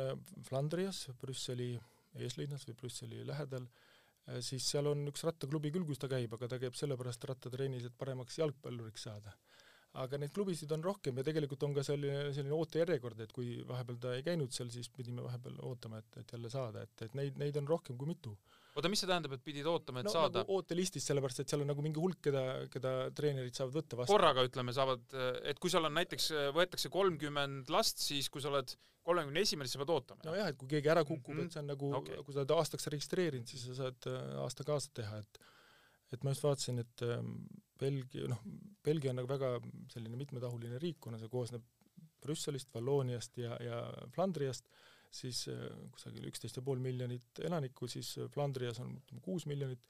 D: Flandrias, Brüsseli eeslinnas või Brüsseli lähedal, siis seal on üks rattaklubi küll, kus ta käib, aga ta käib sellepärast rattatrennis, et paremaks jalgpalluriks saada aga neid klubisid on rohkem ja tegelikult on ka selline, selline ootejärjekord, et kui vahepeal ta ei käinud seal, siis pidime vahepeal ootama, et, et jälle saada, et, et neid, neid on rohkem kui mitu.
C: Oota, mis see tähendab, et pidid ootama, et
D: no,
C: saada
D: nagu ootelistis, sellepärast et seal on nagu mingi hulk, keda, keda treenerid saavad võtta vastu.
C: korraga ütleme, saavad, et kui seal on näiteks, võetakse kolmkümmend last, siis kui sa oled kolmekümne esimene, siis sa pead ootama?
D: nojah, et kui keegi ära kukub mm, -hmm. et see on nagu okay., kui sa oled aastaks registreerinud, siis sa saad äh, aasta kaasa teha, et et ma just vaatasin, et ähm, Belgia, noh, Belgia on nagu väga selline mitmetahuline riik, kuna see koosneb Brüsselist, Vallooniast ja, ja Flandriast, siis äh, kusagil üksteist ja pool miljonit elanikku, siis äh, Flandrias on ütleme kuus miljonit,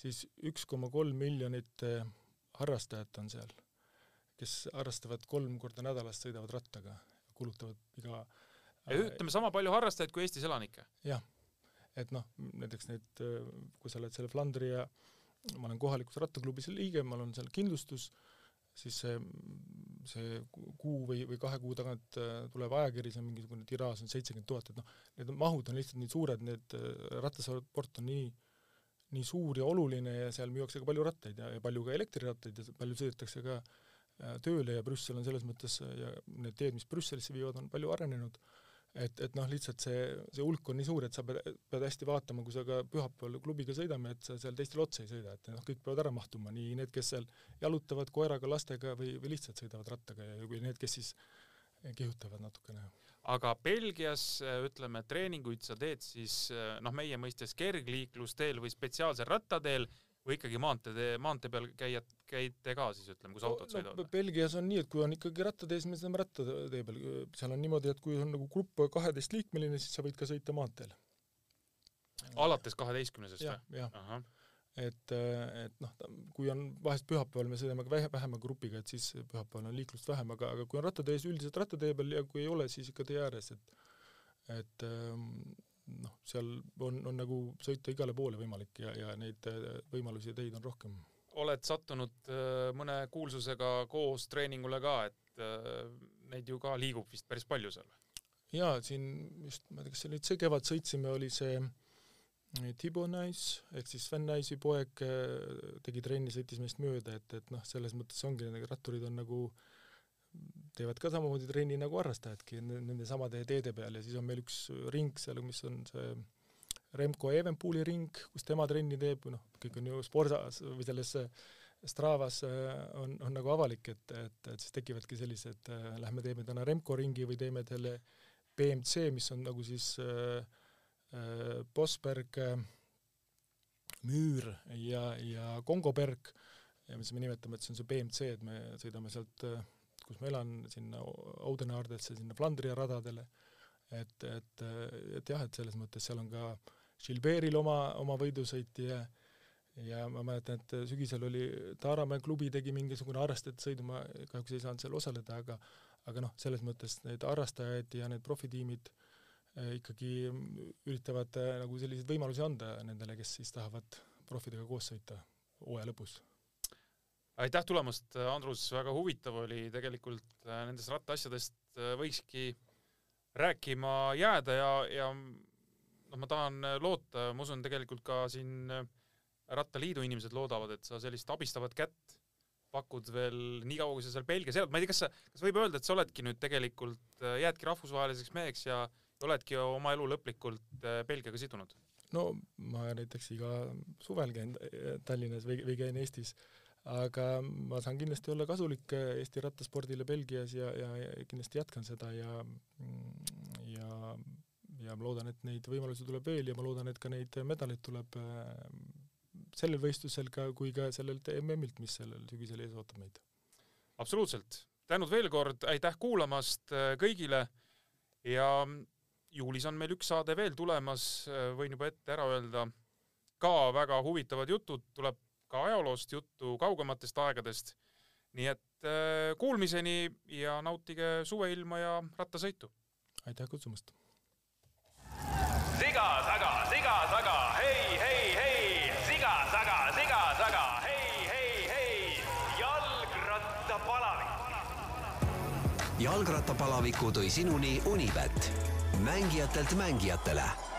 D: siis üks koma kolm miljonit äh, harrastajat on seal, kes harrastavad kolm korda nädalas, sõidavad rattaga, kulutavad iga
C: ütleme, sama palju harrastajaid kui Eestis elanikke?
D: jah, et noh, näiteks need, kui sa oled selle Flandria ma olen kohalikus rattaklubis liige, mul on seal kindlustus, siis see, see kuu või, või kahe kuu tagant äh, tuleb ajakiri, see on mingisugune tiraaž on seitsekümmend tuhat, et noh, need mahud on lihtsalt nii suured, need äh, rattasport on nii, nii suur ja oluline ja seal müüakse ka palju rattaid ja, ja palju ka elektrirattaid ja palju sõidetakse ka äh, tööle ja Brüssel on selles mõttes ja need teed, mis Brüsselisse viivad, on palju arenenud et, et noh, lihtsalt see, see hulk on nii suur, et sa pead, pead hästi vaatama, kui sa ka pühapäeval klubiga sõidame, et sa seal teistele otsa ei sõida, et noh, kõik peavad ära mahtuma, nii need, kes seal jalutavad koeraga, lastega või, või lihtsalt sõidavad rattaga ja kui need, kes siis kihutavad natukene.
C: aga Belgias ütleme, treeninguid sa teed siis noh, meie mõistes kergliiklusteel või spetsiaalsel rattateel või ikkagi maantee, maantee peal käiad, käite ka siis ütleme, kus autod no, sõidavad no,?
D: Belgias on nii, et kui on ikkagi rattatee, siis me sõidame rattatee peal, seal on niimoodi, et kui on nagu grupp kaheteistliikmeline, siis sa võid ka sõita maanteel.
C: alates kaheteistkümnesest
D: või? jah, et, et noh, kui on vahest pühapäeval me sõidame ka vähema grupiga, et siis pühapäeval on liiklust vähem, aga, aga kui on rattatees üldiselt rattatee peal ja kui ei ole, siis ikka tee ääres, et et ähm, noh, seal on, on nagu sõita igale poole võimalik ja, ja neid äh, võimalusi ja teid on rohkem.
C: oled sattunud äh, mõne kuulsusega koos treeningule ka, et äh, neid ju ka liigub vist päris palju seal?
D: jaa, siin just, ma ei tea, kas see nüüd see kevad sõitsime, oli see Tibo Nice ehk siis Sven Nice'i poeg tegi trenni, sõitis meist mööda, et, et noh, selles mõttes ongi, need ratturid on nagu äh, teevad ka samamoodi trenni nagu harrastajadki nende samade teede peal ja siis on meil üks ring seal, mis on see Remco Evenpooli ring, kus tema trenni teeb, noh, kõik on ju Sporsas või selles Stravas äh, on, on nagu avalik, et, et, et siis tekivadki sellised äh,, lähme teeme täna Remco ringi või teeme selle BMC, mis on nagu siis äh, äh, Bosberg äh,, Müür ja, ja Kongoberg ja mis me nimetame, et see on see BMC, et me sõidame sealt äh, kus ma elan, sinna Audenaardesse, sinna Flandria radadele, et, et, et jah, et selles mõttes seal on ka Gilbert'il oma, oma võidusõit ja ja ma mäletan, et sügisel oli Taaramäe klubi tegi mingisugune harrastajate sõidu, ma kahjuks ei saanud seal osaleda, aga aga noh, selles mõttes need harrastajaid ja need profitiimid eh, ikkagi üritavad eh, nagu selliseid võimalusi anda nendele, kes siis tahavad profidega koos sõita hooaja lõpus
C: aitäh tulemast, Andrus, väga huvitav oli tegelikult äh, nendest rattaasjadest äh, võikski rääkima jääda ja, ja noh, ma tahan äh, loota, ma usun tegelikult ka siin Rattaliidu inimesed loodavad, et sa sellist abistavat kätt pakud veel nii kaua, kui sa seal Belgias elad, ma ei tea, kas sa, kas võib öelda, et sa oledki nüüd tegelikult, jäädki rahvusvaheliseks meheks ja oledki oma elu lõplikult Belgiaga sidunud?
D: no ma näiteks iga suvel käin Tallinnas või, või käin Eestis äh, aga ma saan kindlasti olla kasulik Eesti rattaspordile Belgias ja, ja, kindlasti jätkan seda ja ja, ja ma loodan, et neid võimalusi tuleb veel ja ma loodan, et ka neid medaleid tuleb äh, sellel võistlusel ka, kui ka sellelt MM-ilt, mis sellel sügisel ees ootab meid.
C: absoluutselt, tänud veel kord, aitäh kuulamast äh, kõigile ja juulis on meil üks saade veel tulemas, võin juba ette ära öelda, ka väga huvitavad jutud, tuleb ka ajaloost juttu kaugematest aegadest. nii et kuulmiseni ja nautige suveilma ja rattasõitu!
D: aitäh kutsumast!
B: siga taga, siga taga, hei, hei, hei, siga taga, siga taga, hei, hei, hei, jalgrattapalavik.
A: jalgrattapalaviku tõi sinuni Unibet, mängijatelt mängijatele